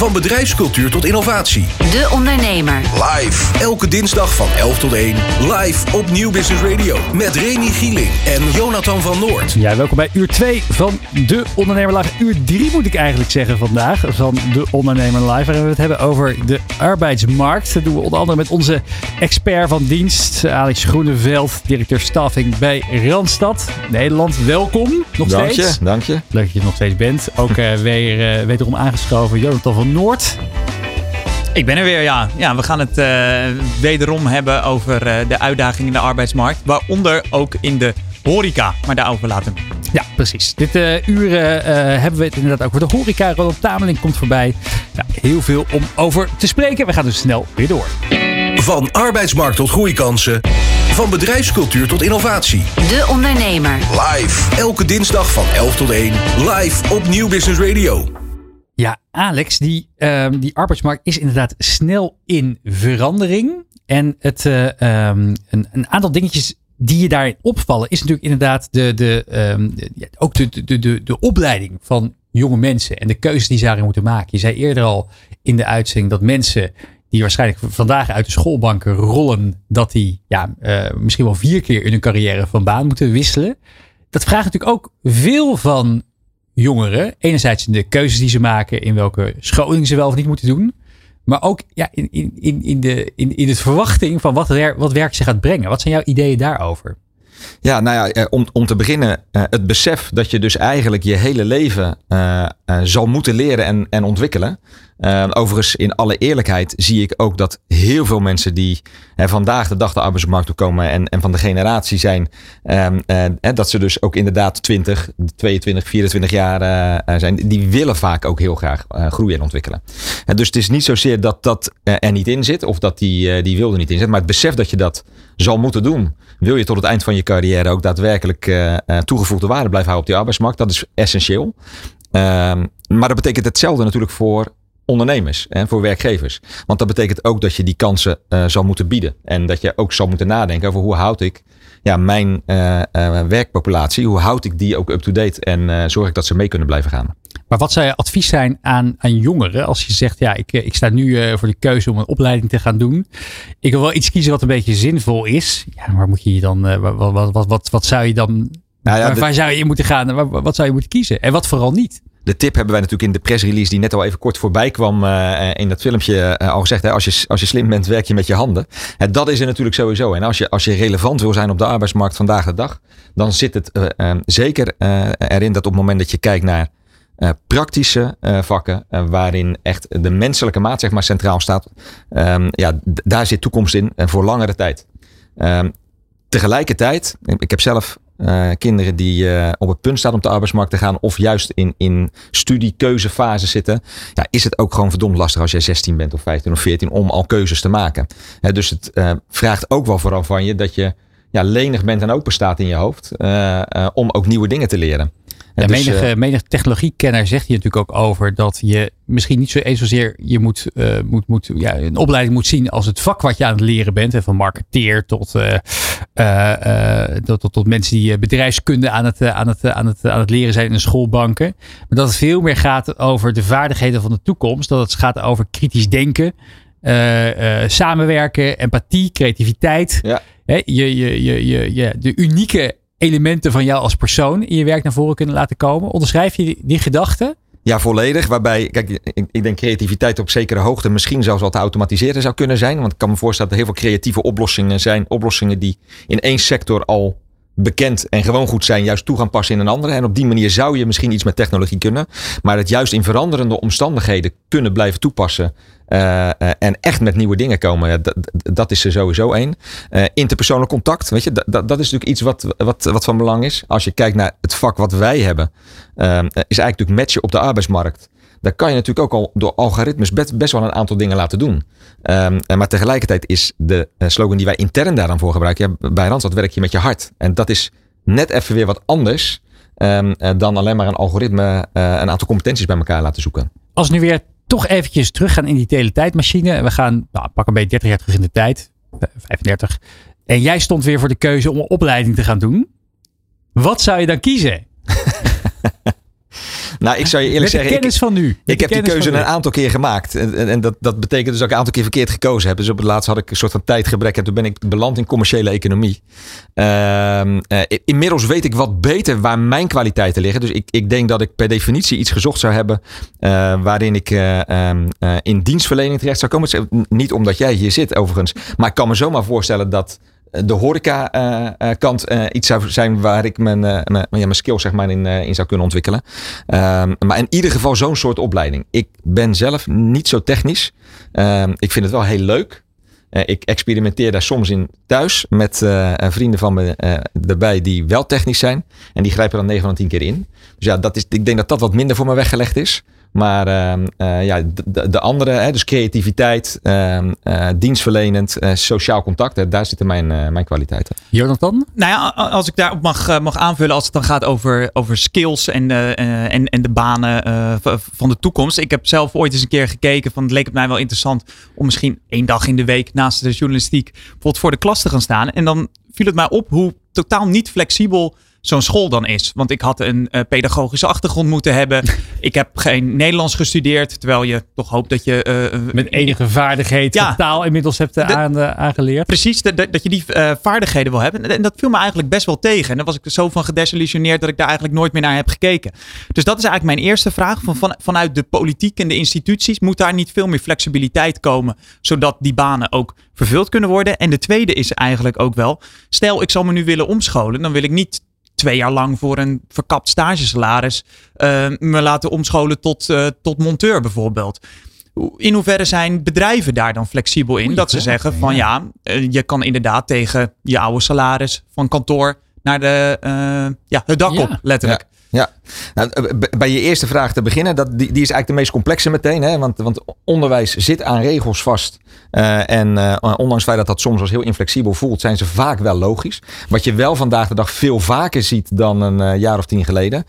Van bedrijfscultuur tot innovatie. De Ondernemer. Live. Elke dinsdag van 11 tot 1. Live op Nieuw Business Radio. Met Remy Gieling en Jonathan van Noord. Ja, welkom bij uur 2 van De Ondernemer Live. Uur 3 moet ik eigenlijk zeggen vandaag van De Ondernemer Live. Waarin we het hebben over de arbeidsmarkt. Dat doen we onder andere met onze expert van dienst, Alex Groeneveld, directeur staffing bij Randstad Nederland. Welkom, nog Dank steeds. je, dank je. Leuk dat je er nog steeds bent. Ook eh, weer eh, wederom aangeschoven Jonathan van Noord. Ik ben er weer, ja. ja we gaan het eh, wederom hebben over eh, de uitdagingen in de arbeidsmarkt. Waaronder ook in de horeca. Maar daarover later. Ja, precies. Dit eh, uur hebben we het inderdaad ook voor de horeca. Ronald Tameling komt voorbij. Ja, heel veel om over te spreken. We gaan dus snel weer door. Van arbeidsmarkt tot groeikansen. Van bedrijfscultuur tot innovatie. De Ondernemer. Live. Elke dinsdag van 11 tot 1. Live op Nieuw Business Radio. Ja, Alex, die, ehm, die arbeidsmarkt is inderdaad snel in verandering. En het, eh, ehm, een, een aantal dingetjes die je daarin opvallen, is natuurlijk inderdaad de, de, ehm, de- ook de, de, de, de opleiding van jonge mensen en de keuzes die ze daarin moeten maken. Je zei eerder al in de uitzending dat mensen die waarschijnlijk vandaag uit de schoolbanken rollen, dat die ja, eh, misschien wel vier keer in hun carrière van baan moeten wisselen. Dat vraagt natuurlijk ook veel van jongeren. Enerzijds in de keuzes die ze maken, in welke scholing ze wel of niet moeten doen. Maar ook ja, in, in, in, de, in, in het verwachting van wat, wat werk ze gaat brengen. Wat zijn jouw ideeën daarover? Ja, nou ja, eh, om, om te beginnen, eh, het besef dat je dus eigenlijk je hele leven eh, zal moeten leren en, en ontwikkelen. Eh, overigens, in alle eerlijkheid zie ik ook dat heel veel mensen die vandaag de dag de arbeidsmarkt toekomen en, en van de generatie zijn, ehm, eh, dat ze dus ook inderdaad 20, 22, 24 jaar eh, eh, zijn, die willen vaak ook heel graag groeien en ontwikkelen. En dus het is niet zozeer dat dat er niet in zit of dat die, die wil niet in zit, maar het besef dat je dat zal moeten doen, wil je tot het eind van je carrière ook daadwerkelijk toegevoegde waarde blijven houden op die arbeidsmarkt. Dat is essentieel. Ehm, maar dat betekent hetzelfde natuurlijk voor ondernemers en voor werkgevers. Want dat betekent ook dat je die kansen eh, zal moeten bieden. En dat je ook zal moeten nadenken over hoe houd ik ja, mijn eh, eh, werkpopulatie, hoe houd ik die ook up-to-date en zorg ik dat ze mee kunnen blijven gaan. Maar wat zou je advies zijn aan, aan jongeren als je zegt, ja, ik, ik sta nu voor de keuze om een opleiding te gaan doen. Ik wil wel iets kiezen wat een beetje zinvol is. Ja, waar moet je dan, wat, wat, wat, wat, wat zou je dan, Nou ja, waar, zou je in moeten gaan? Waar- wat zou je moeten kiezen? En wat vooral niet? De tip hebben wij natuurlijk in de pressrelease die net al even kort voorbij kwam eh, in dat filmpje eh, al gezegd. Hè, als, je, als je slim bent, werk je met je handen. Dat is er natuurlijk sowieso. En als je, als je relevant wil zijn op de arbeidsmarkt vandaag de dag, dan zit het eh, eh, zeker eh, erin dat op het moment dat je kijkt naar eh, praktische eh, vakken, eh, waarin echt de menselijke maat zeg maar, centraal staat, ehm, ja, daar zit toekomst in en voor langere tijd. Ehm, tegelijkertijd, ik heb zelf eh, kinderen die eh, op het punt staan om de arbeidsmarkt te gaan, of juist in, in studiekeuzefase zitten, ja, is het ook gewoon verdomd lastig als jij 16 bent of 15 of 14 om al keuzes te maken. Dus het eh, vraagt ook wel vooral van je dat je ja, lenig bent en open staat in je hoofd om ook nieuwe dingen te leren. Ja, dus, menige, eh, menige technologiekenner zegt hier natuurlijk ook over dat je misschien niet zo eens zozeer je moet, eh, moet, moet ja, een opleiding moet zien als het vak wat je aan het leren bent. Hè, van marketeer tot, eh, eh, eh, tot, tot, tot mensen die eh, bedrijfskunde aan het, eh, aan, het, eh, aan, het, aan het leren zijn in de schoolbanken. Maar dat het veel meer gaat over de vaardigheden van de toekomst. Dat het gaat over kritisch denken, eh, eh, samenwerken, empathie, creativiteit. Ja. Hè, je, je, je, je, je, de unieke elementen van jou als persoon in je werk naar voren kunnen laten komen. Onderschrijf je die, die gedachte? Ja, volledig. Waarbij, kijk, ik, ik denk creativiteit op zekere hoogte misschien zelfs wat te automatiseren zou kunnen zijn. Want ik kan me voorstellen dat er heel veel creatieve oplossingen zijn. Oplossingen die in één sector al bekend en gewoon goed zijn, juist toe gaan passen in een andere. En op die manier zou je misschien iets met technologie kunnen. Maar het juist in veranderende omstandigheden kunnen blijven toepassen. eh, eh, en echt met nieuwe dingen komen. dat, is er sowieso één. Eh, interpersoonlijk contact, weet je, dat, dat, is natuurlijk iets wat, wat, wat van belang is. Als je kijkt naar het vak wat wij hebben, is eigenlijk natuurlijk matchen op de arbeidsmarkt. Daar kan je natuurlijk ook al door algoritmes best, wel een aantal dingen laten doen. Ehm, maar tegelijkertijd is de eh, slogan die wij intern daar dan voor gebruiken. Ja, bij Randstad werk je met je hart. En dat is net even weer wat anders ehm, eh, dan alleen maar een algoritme eh, een aantal competenties bij elkaar laten zoeken. Als we nu weer toch eventjes teruggaan in die teletijdmachine. We gaan nou, pak een beetje 30 jaar terug in de tijd. eh, 35. En jij stond weer voor de keuze om een opleiding te gaan doen. Wat zou je dan kiezen? Nou, ik zou je eerlijk zeggen, ik, van nu. Heb die keuze een aantal keer gemaakt. En, en- en dat, dat betekent dus dat ik een aantal keer verkeerd gekozen heb. Dus op het laatst had ik een soort van tijdgebrek. En toen ben ik beland in commerciële economie. Ehm, eh, inmiddels weet ik wat beter waar mijn kwaliteiten liggen. Dus ik, ik denk dat ik per definitie iets gezocht zou hebben. eh, waarin ik eh, ehm, eh, in dienstverlening terecht zou komen. Niet omdat jij hier zit overigens. Maar ik kan me zomaar voorstellen dat de horeca eh, eh, eh, iets zou zijn waar ik mijn, eh, mijn, ja, mijn skills zeg maar in, eh, in zou kunnen ontwikkelen. Ehm, maar in ieder geval zo'n soort opleiding. Ik ben zelf niet zo technisch. Ehm, ik vind het wel heel leuk. Eh, ik experimenteer daar soms in thuis met eh, vrienden van me eh, erbij die wel technisch zijn. En die grijpen dan 9 van de 10 keer in. Dus ja, dat is, ik denk dat dat wat minder voor me weggelegd is. Maar ehm, eh, ja, de- de, de andere, hè, dus creativiteit, ehm, eh, dienstverlenend, eh, sociaal contact, hè, daar zitten mijn, eh, mijn kwaliteiten. Jonathan? Nou ja, als ik daarop mag, mag aanvullen, als het dan gaat over, over skills en, eh, eh, en, en de banen eh, van de toekomst. Ik heb zelf ooit eens een keer gekeken van het leek het mij wel interessant om misschien één dag in de week naast de journalistiek bijvoorbeeld voor de klas te gaan staan. En dan viel het mij op hoe totaal niet flexibel zo'n school dan is. Want ik had een eh, pedagogische achtergrond moeten hebben. ik heb geen Nederlands gestudeerd, terwijl je toch hoopt dat je... eh, Met enige vaardigheid Ja. taal inmiddels hebt eh, De- aan, eh, aangeleerd. Precies, dat, je die eh, vaardigheden wil hebben. En, en dat viel me eigenlijk best wel tegen. En dan was ik zo van gedesillusioneerd dat ik daar eigenlijk nooit meer naar heb gekeken. Dus dat is eigenlijk mijn eerste vraag. Van, van, vanuit de politiek en de instituties moet daar niet veel meer flexibiliteit komen. Zodat die banen ook vervuld kunnen worden. En de tweede is eigenlijk ook wel. Stel, ik zal me nu willen omscholen. Dan wil ik niet twee jaar lang voor een verkapt stagesalaris eh, me laten omscholen tot, eh, tot monteur bijvoorbeeld. In hoeverre zijn bedrijven daar dan flexibel in? dat ze zeggen van ja, eh, je kan inderdaad tegen je oude salaris van kantoor naar de, eh, ja, het dak Ja. op, letterlijk. Ja, nou, eh, bij je eerste vraag te beginnen, dat, die, die is eigenlijk de meest complexe meteen. Hè? Want, want onderwijs zit aan regels vast. Eh, en eh, ondanks feit dat dat soms als heel inflexibel voelt, zijn ze vaak wel logisch. Wat je wel vandaag de dag veel vaker ziet dan een jaar of tien geleden,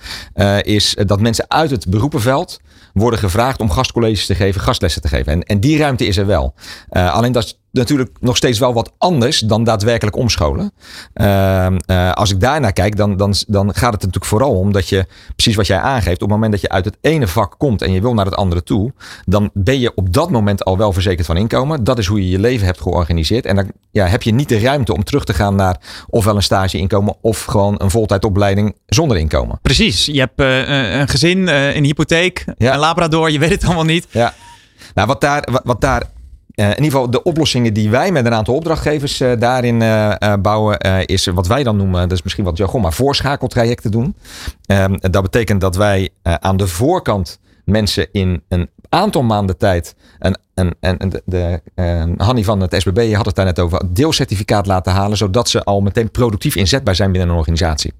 is dat mensen uit het beroepenveld worden gevraagd om gastcolleges te geven, gastlessen te geven. En, en die ruimte is er wel. Alleen dat natuurlijk nog steeds wel wat anders dan daadwerkelijk omscholen. Ehm, eh, als ik daarnaar kijk, dan, dan, dan gaat het natuurlijk vooral om dat je, precies wat jij aangeeft, op het moment dat je uit het ene vak komt en je wil naar het andere toe, dan ben je op dat moment al wel verzekerd van inkomen. Dat is hoe je je leven hebt georganiseerd. En dan ja, heb je niet de ruimte om terug te gaan naar ofwel een stageinkomen of gewoon een voltijdopleiding zonder inkomen. Precies, je hebt eh, een gezin, eh, een hypotheek, Ja. een labrador, je weet het allemaal niet. Ja. Nou, wat daar, wat, wat daar eh, in ieder geval de oplossingen die wij met een aantal opdrachtgevers eh, daarin eh, eh, bouwen, eh, is wat wij dan noemen, dat is misschien wat jargon, maar voorschakeltrajecten doen. Ehm, dat betekent dat wij eh, aan de voorkant mensen in een aantal maanden tijd een, een, een- de, de, eh, Hanny van het SBB had het daar net over, deelcertificaat laten halen, zodat ze al meteen productief inzetbaar zijn binnen een organisatie.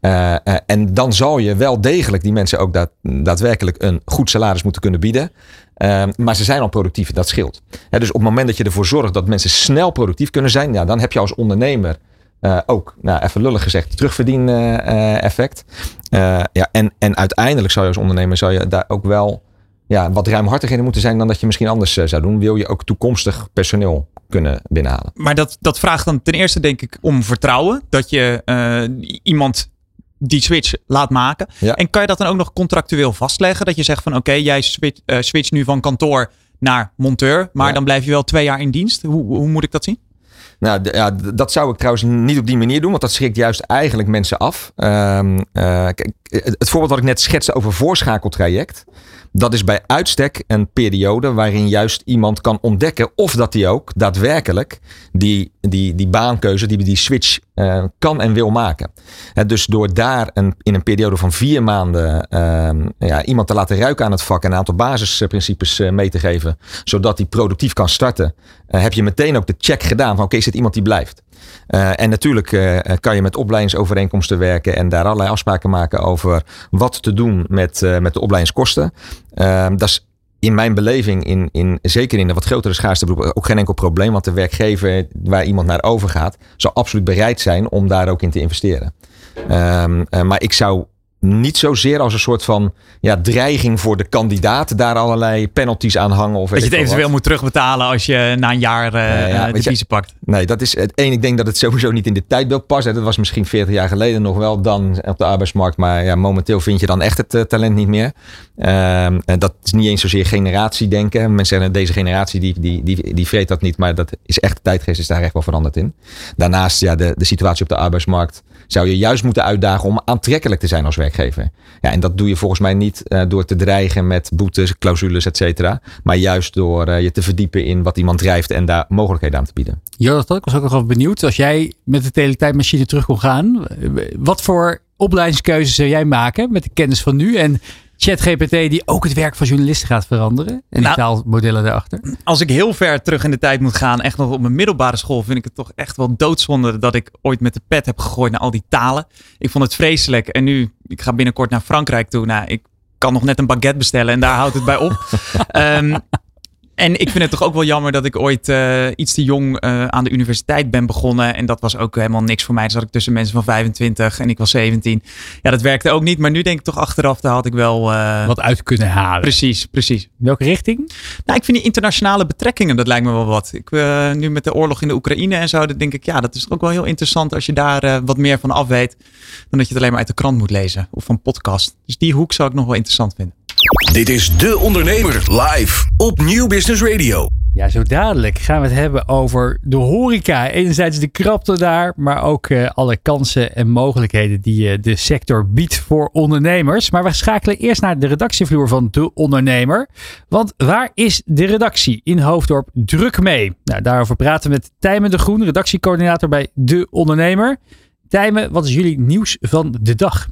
Eh, eh, en dan zal je wel degelijk die mensen ook daad- daadwerkelijk een goed salaris moeten kunnen bieden. Maar ze zijn al productief, dat scheelt. Dus op het moment dat je ervoor zorgt dat mensen snel productief kunnen zijn, ja, dan heb je als ondernemer ook, nou, even lullig gezegd, terugverdien effect. Eh, ja, en, en uiteindelijk zou je als ondernemer zou je daar ook wel ja, wat ruimhartiger in moeten zijn dan dat je misschien anders eh, zou doen. Wil je ook toekomstig personeel kunnen binnenhalen. Maar dat, dat vraagt dan ten eerste denk ik om vertrouwen. Dat je eh, iemand die switch laat maken. Ja. En kan je dat dan ook nog contractueel vastleggen? Dat je zegt van oké, jij switch, eh, switcht nu van kantoor naar monteur. Maar Ja. dan blijf je wel twee jaar in dienst. Hoe, hoe moet ik dat zien? Nou, ja, dat zou ik trouwens niet op die manier doen, want dat schrikt juist eigenlijk mensen af. Ehm, eh, kijk, het het voorbeeld wat ik net schetste over voorschakeltraject, dat is bij uitstek een periode waarin juist iemand kan ontdekken of dat hij ook daadwerkelijk die, die, die baankeuze, die, die switch eh, kan en wil maken. Dus door daar een, in een periode van vier maanden ehm, ja, iemand te laten ruiken aan het vak en een aantal basisprincipes eh, mee te geven, zodat hij productief kan starten, eh, heb je meteen ook de check gedaan van oké, is dit iemand die blijft? Eh, en natuurlijk eh, kan je met opleidingsovereenkomsten werken en daar allerlei afspraken maken over wat te doen met, eh, met de opleidingskosten. Eh, dat is in mijn beleving, in, in, zeker in de wat grotere schaarste beroepen, ook geen enkel probleem. Want de werkgever waar iemand naar overgaat, zal absoluut bereid zijn om daar ook in te investeren. Ehm, eh, maar ik zou niet zozeer als een soort van ja, dreiging voor de kandidaat daar allerlei penalties aan hangen. Of dat je het eventueel moet terugbetalen als je na een jaar uh, ja, de kiezen pakt. Nee, dat is het één. Ik denk dat het sowieso niet in dit tijdbeeld past. Hè. Dat was misschien 40 jaar geleden nog wel dan op de arbeidsmarkt. Maar ja, momenteel vind je dan echt het eh, talent niet meer. Ehm, en dat is niet eens zozeer generatiedenken. Mensen zeggen deze generatie die, die, die, die vreet dat niet. Maar dat is echt, de tijdgeest is daar echt wel veranderd in. Daarnaast, ja, de, de situatie op de arbeidsmarkt zou je juist moeten uitdagen om aantrekkelijk te zijn als werkgever. Ja, en dat doe je volgens mij niet eh, door te dreigen met boetes, clausules, et cetera. Maar juist door eh, je te verdiepen in wat iemand drijft en daar mogelijkheden aan te bieden. Jonathan, ik was ook nog wel benieuwd. Als jij met de teletijdmachine terug kon gaan. eh, Wat voor opleidingskeuzes zou jij maken met de kennis van nu? En ChatGPT die ook het werk van journalisten gaat veranderen. En die Nou- taalmodellen daarachter. Als ik heel ver terug in de tijd moet gaan, echt nog op mijn middelbare school, vind ik het toch echt wel doodzonde dat ik ooit met de pet heb gegooid naar al die talen. Ik vond het vreselijk. En nu, ik ga binnenkort naar Frankrijk toe. Nou, ik kan nog net een baguette bestellen en daar houdt het bij op. Ehm, en ik vind het toch ook wel jammer dat ik ooit eh, iets te jong eh, aan de universiteit ben begonnen. En dat was ook helemaal niks voor mij. Dus zat ik tussen mensen van 25 en ik was 17. Ja, dat werkte ook niet. Maar nu denk ik toch achteraf, daar had ik wel... eh, Wat uit kunnen halen. Precies, precies. Welke richting? Nou, ik vind die internationale betrekkingen, dat lijkt me wel wat. Ik, nu met de oorlog in de Oekraïne en zo, dan denk ik, ja, dat is toch ook wel heel interessant als je daar wat meer van af weet. Dan dat je het alleen maar uit de krant moet lezen of van podcast. Dus die hoek zou ik nog wel interessant vinden. Dit is De Ondernemer live op Nieuw Business Radio. Ja, zo dadelijk gaan we het hebben over de horeca. Enerzijds de krapte daar, maar ook eh, alle kansen en mogelijkheden die eh, de sector biedt voor ondernemers. Maar we schakelen eerst naar de redactievloer van De Ondernemer. Want waar is de redactie in Hoofddorp druk mee? Nou, daarover praten we met Tijmen de Groen, redactiecoördinator bij De Ondernemer. Tijmen, wat is jullie nieuws van de dag?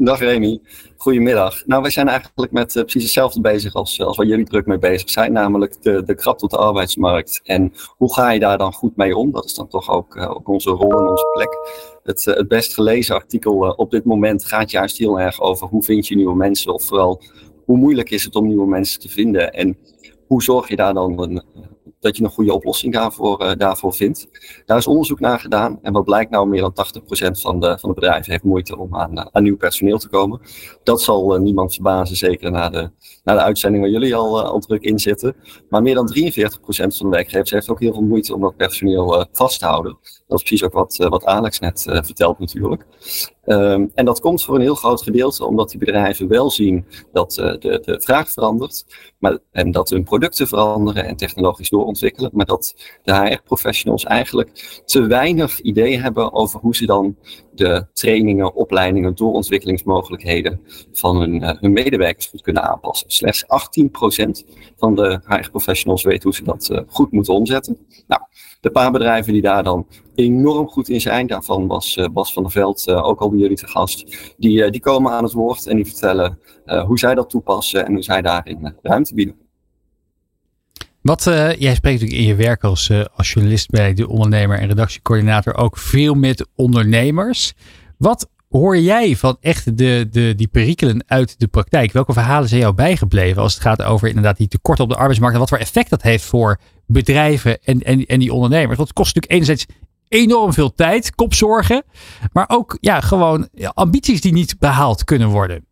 Dag Remy, goedemiddag. Nou, wij zijn eigenlijk met eh, precies hetzelfde bezig als, als waar jullie druk mee bezig zijn, namelijk de, de krapte op de arbeidsmarkt. En hoe ga je daar dan goed mee om? Dat is dan toch ook, eh, ook onze rol en onze plek. Het, eh, het best gelezen artikel eh, op dit moment gaat juist heel erg over hoe vind je nieuwe mensen, of vooral hoe moeilijk is het om nieuwe mensen te vinden en hoe zorg je daar dan een, dat je een goede oplossing daarvoor, eh, daarvoor vindt. Daar is onderzoek naar gedaan. En wat blijkt nou, meer dan 80% van de, van de bedrijven heeft moeite om aan, eh, aan nieuw personeel te komen. Dat zal eh, niemand verbazen, zeker na de, na de uitzending waar jullie al, al druk in zitten. Maar meer dan 43% van de werkgevers heeft ook heel veel moeite om dat personeel vast te houden. Dat is precies ook wat, wat Alex net vertelt natuurlijk. Ehm, en dat komt voor een heel groot gedeelte omdat die bedrijven wel zien dat de, de vraag verandert. Maar, en dat hun producten veranderen en technologisch doorontwikkelen. Maar dat de HR-professionals eigenlijk te weinig idee hebben over hoe ze dan de trainingen, opleidingen, doorontwikkelingsmogelijkheden van hun, eh, hun medewerkers goed kunnen aanpassen. Slechts 18% van de HR-professionals weet hoe ze dat eh, goed moeten omzetten. Nou, de paar bedrijven die daar dan enorm goed in zijn, daarvan was eh, Bas van der Veld ook al bij jullie te gast, die, die komen aan het woord en die vertellen hoe zij dat toepassen en hoe zij daarin ruimte bieden. Wat, eh, jij spreekt natuurlijk in je werk als, eh, als journalist bij de ondernemer en redactiecoördinator ook veel met ondernemers. Wat hoor jij van echt de, de, die perikelen uit de praktijk? Welke verhalen zijn jou bijgebleven als het gaat over inderdaad die tekorten op de arbeidsmarkt en wat voor effect dat heeft voor bedrijven en, en, en die ondernemers? Want het kost natuurlijk enerzijds enorm veel tijd, kopzorgen, maar ook ja, gewoon ambities die niet behaald kunnen worden.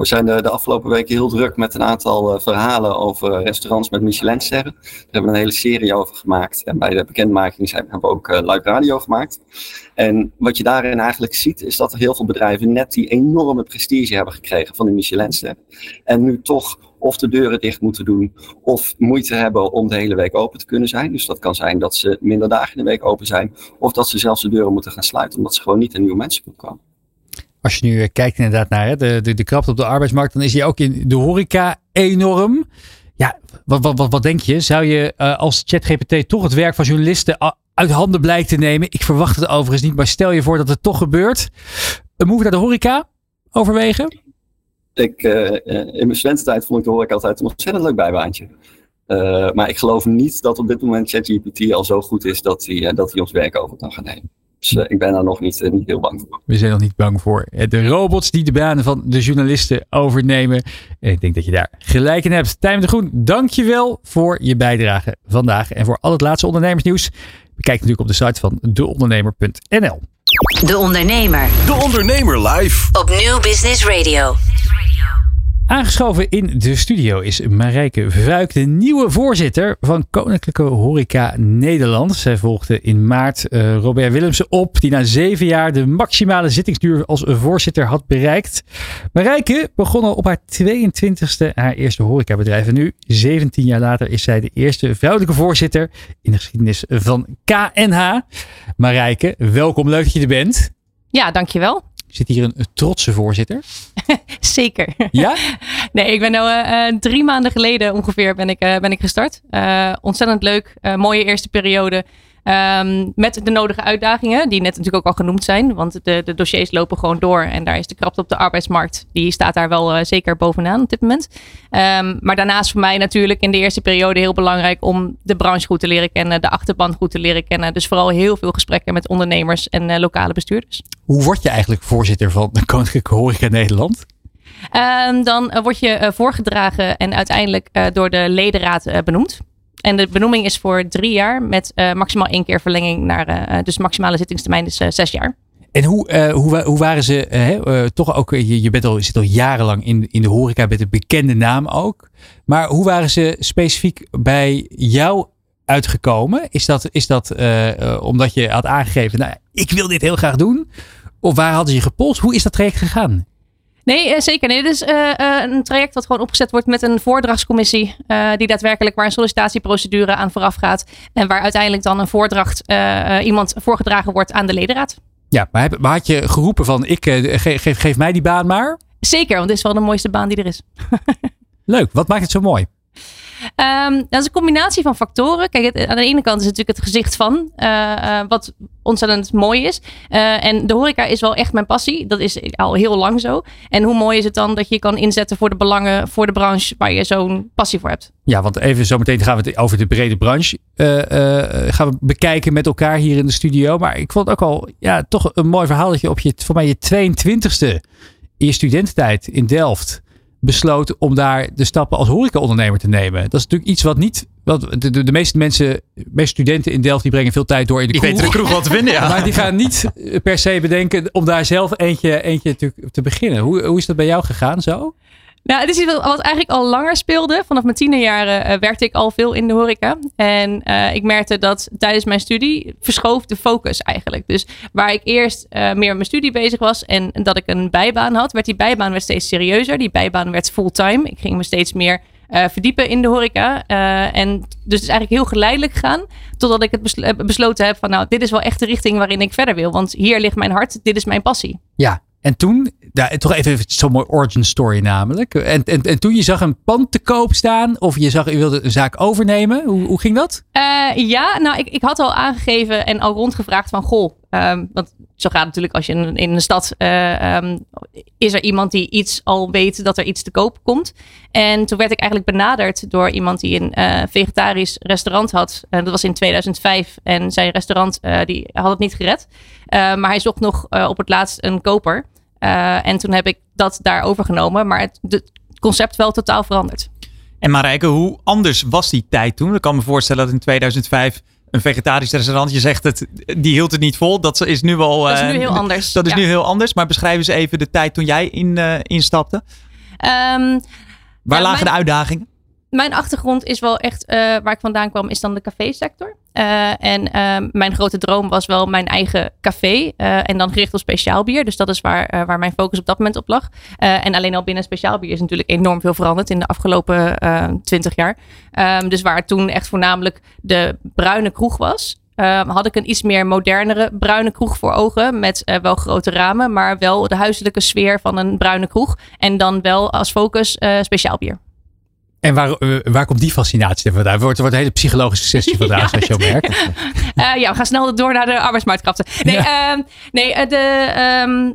We zijn de, afgelopen weken heel druk met een aantal eh, verhalen over restaurants met Michelinsterren. Daar hebben we een hele serie over gemaakt. En bij de bekendmaking zijn, hebben we ook eh, live radio gemaakt. En wat je daarin eigenlijk ziet, is dat er heel veel bedrijven net die enorme prestige hebben gekregen van de Michelinster. En nu toch of de deuren dicht moeten doen, of moeite hebben om de hele week open te kunnen zijn. Dus dat kan zijn dat ze minder dagen in de week open zijn, of dat ze zelfs de deuren moeten gaan sluiten, omdat ze gewoon niet aan nieuwe mensen kunnen komen. Als je nu eh, kijkt inderdaad naar de, de, de krapte op de arbeidsmarkt, dan is die ook in de horeca enorm. Ja, wat, wat, wat, denk je? Zou je uh, als ChatGPT toch het werk van journalisten uit handen blijkt te nemen? Ik verwacht het overigens niet, maar stel je voor dat het toch gebeurt. Een move naar de horeca overwegen? Ik, in mijn studententijd vond ik de horeca altijd een ontzettend leuk bijbaantje. Maar ik geloof niet dat op dit moment ChatGPT al zo goed is dat hij, dat hij ons werk over kan gaan nemen. Dus uh, ik ben daar nog niet, uh, niet heel bang voor. We zijn nog niet bang voor. De robots die de banen van de journalisten overnemen. En ik denk dat je daar gelijk in hebt. Tijm de Groen, dankjewel voor je bijdrage vandaag. En voor al het laatste ondernemersnieuws. Kijk natuurlijk op de site van deondernemer.nl. De Ondernemer De Ondernemer live. op Nieuw Business Radio. Aangeschoven in de studio is Marijke Vuik, de nieuwe voorzitter van Koninklijke Horeca Nederland. Zij volgde in maart eh, Robert Willemsen op, die na zeven jaar de maximale zittingsduur als voorzitter had bereikt. Marijke begon al op haar 22e haar eerste horecabedrijf. En nu, 17 jaar later, is zij de eerste vrouwelijke voorzitter in de geschiedenis van KNH. Marijke, welkom, leuk dat je er bent. Ja, dankjewel. Zit hier een trotse voorzitter? Zeker. Ja? Nee, ik ben nou eh, eh, drie maanden geleden ongeveer ben ik, eh, ben ik gestart. Ontzettend leuk. mooie eerste periode. Ehm, met de nodige uitdagingen, die net natuurlijk ook al genoemd zijn. Want de, de dossiers lopen gewoon door. En daar is de krapte op de arbeidsmarkt. Die staat daar wel eh, zeker bovenaan op dit moment. Ehm, maar daarnaast voor mij natuurlijk in de eerste periode heel belangrijk om de branche goed te leren kennen. De achterban goed te leren kennen. Dus vooral heel veel gesprekken met ondernemers en eh, lokale bestuurders. Hoe word je eigenlijk voorzitter van de Koninklijke Horeca Nederland? Ehm, dan eh, word je voorgedragen en uiteindelijk door de ledenraad benoemd. En de benoeming is voor drie jaar met eh, maximaal één keer verlenging naar, eh, dus de maximale zittingstermijn is eh, zes jaar. En hoe, eh, hoe, hoe waren ze, eh, eh, toch ook, eh, je, bent al, zit al jarenlang in, in de horeca, bent een bekende naam ook. Maar hoe waren ze specifiek bij jou uitgekomen? Is dat, is dat eh, eh, omdat je had aangegeven, nou, ik wil dit heel graag doen? Of waar hadden ze je gepolst? Hoe is dat traject gegaan? Nee, eh, zeker. Nee, dit is eh, eh, een traject dat gewoon opgezet wordt met een voordrachtscommissie. die daadwerkelijk waar een sollicitatieprocedure aan vooraf gaat. En waar uiteindelijk dan een voordracht iemand voorgedragen wordt aan de ledenraad. Ja, maar, heb, maar had je geroepen van, ik, ge- geef, geef mij die baan maar? Zeker, want dit is wel de mooiste baan die er is. Leuk, wat maakt het zo mooi? Ehm, dat is een combinatie van factoren. Kijk, aan de ene kant is het natuurlijk het gezicht van, eh, eh, wat ontzettend mooi is. Eh, en de horeca is wel echt mijn passie. Dat is al heel lang zo. En hoe mooi is het dan dat je kan inzetten voor de belangen, voor de branche waar je zo'n passie voor hebt. Ja, want even zo meteen gaan we het over de brede branche gaan we bekijken met elkaar hier in de studio. Maar ik vond ook al ja, toch een mooi verhaal dat je op je, voor mij je 22e in je studententijd in Delft besloot om daar de stappen als horecaondernemer te nemen. Dat is natuurlijk iets wat niet, wat de, de, de meeste mensen, de meeste studenten in Delft die brengen veel tijd door in de Die kroeg. weten de kroeg wel te vinden, ja. Maar die gaan niet per se bedenken om daar zelf eentje, eentje te, te beginnen. Hoe, hoe is dat bij jou gegaan zo? Nou, het is iets wat eigenlijk al langer speelde. Vanaf mijn tienerjaren eh, werkte ik al veel in de horeca. En eh, ik merkte dat tijdens mijn studie verschoof de focus eigenlijk. Dus waar ik eerst eh, meer met mijn studie bezig was en dat ik een bijbaan had, werd die bijbaan werd steeds serieuzer. Die bijbaan werd fulltime. Ik ging me steeds meer verdiepen in de horeca. En dus het is eigenlijk heel geleidelijk gegaan. Totdat ik het besl- besloten heb van nou, dit is wel echt de richting waarin ik verder wil. Want hier ligt mijn hart. Dit is mijn passie. Ja, en toen, ja, toch even zo'n mooi origin story namelijk. En, en, en toen je zag een pand te koop staan of je zag je wilde een zaak overnemen. Hoe, hoe ging dat? Eh, ja, nou, ik, ik had al aangegeven en al rondgevraagd van, goh, ehm, want zo gaat het natuurlijk als je in, in een stad, eh, ehm, is er iemand die iets al weet dat er iets te koop komt. En toen werd ik eigenlijk benaderd door iemand die een eh, vegetarisch restaurant had. Dat was in 2005 en zijn restaurant die had het niet gered. Maar hij zocht nog op het laatst een koper. Eh, en toen heb ik dat daar overgenomen, maar het, de- het concept wel totaal veranderd. En Marijke, hoe anders was die tijd toen? Ik kan me voorstellen dat in 2005 een vegetarisch restaurant, je zegt het, die hield het niet vol. Dat is nu wel... Dat is nu eh, heel anders, Dat is ja. nu heel anders. Maar beschrijf eens even de tijd toen jij in, eh, instapte. Ehm, Waar lagen mijn- de uitdagingen? mijn achtergrond is wel echt, waar ik vandaan kwam, is dan de cafésector. Eh, en ehm, mijn grote droom was wel mijn eigen café. eh, en dan gericht op speciaal bier. Dus dat is waar, eh, waar mijn focus op dat moment op lag. En alleen al binnen speciaal bier is natuurlijk enorm veel veranderd in de afgelopen twintig jaar. Ehm, dus waar toen echt voornamelijk de bruine kroeg was. ehm, had ik een iets meer modernere bruine kroeg voor ogen. Met wel grote ramen, maar wel de huiselijke sfeer van een bruine kroeg. En dan wel als focus speciaal bier. En waar, eh, waar komt die fascinatie vandaan? Het wordt, wordt een hele psychologische sessie vandaag, Ja, zoals je al merkt. Eh, ja, we gaan snel door naar de arbeidsmarktkrachten. Nee, ehm, nee eh, de, ehm,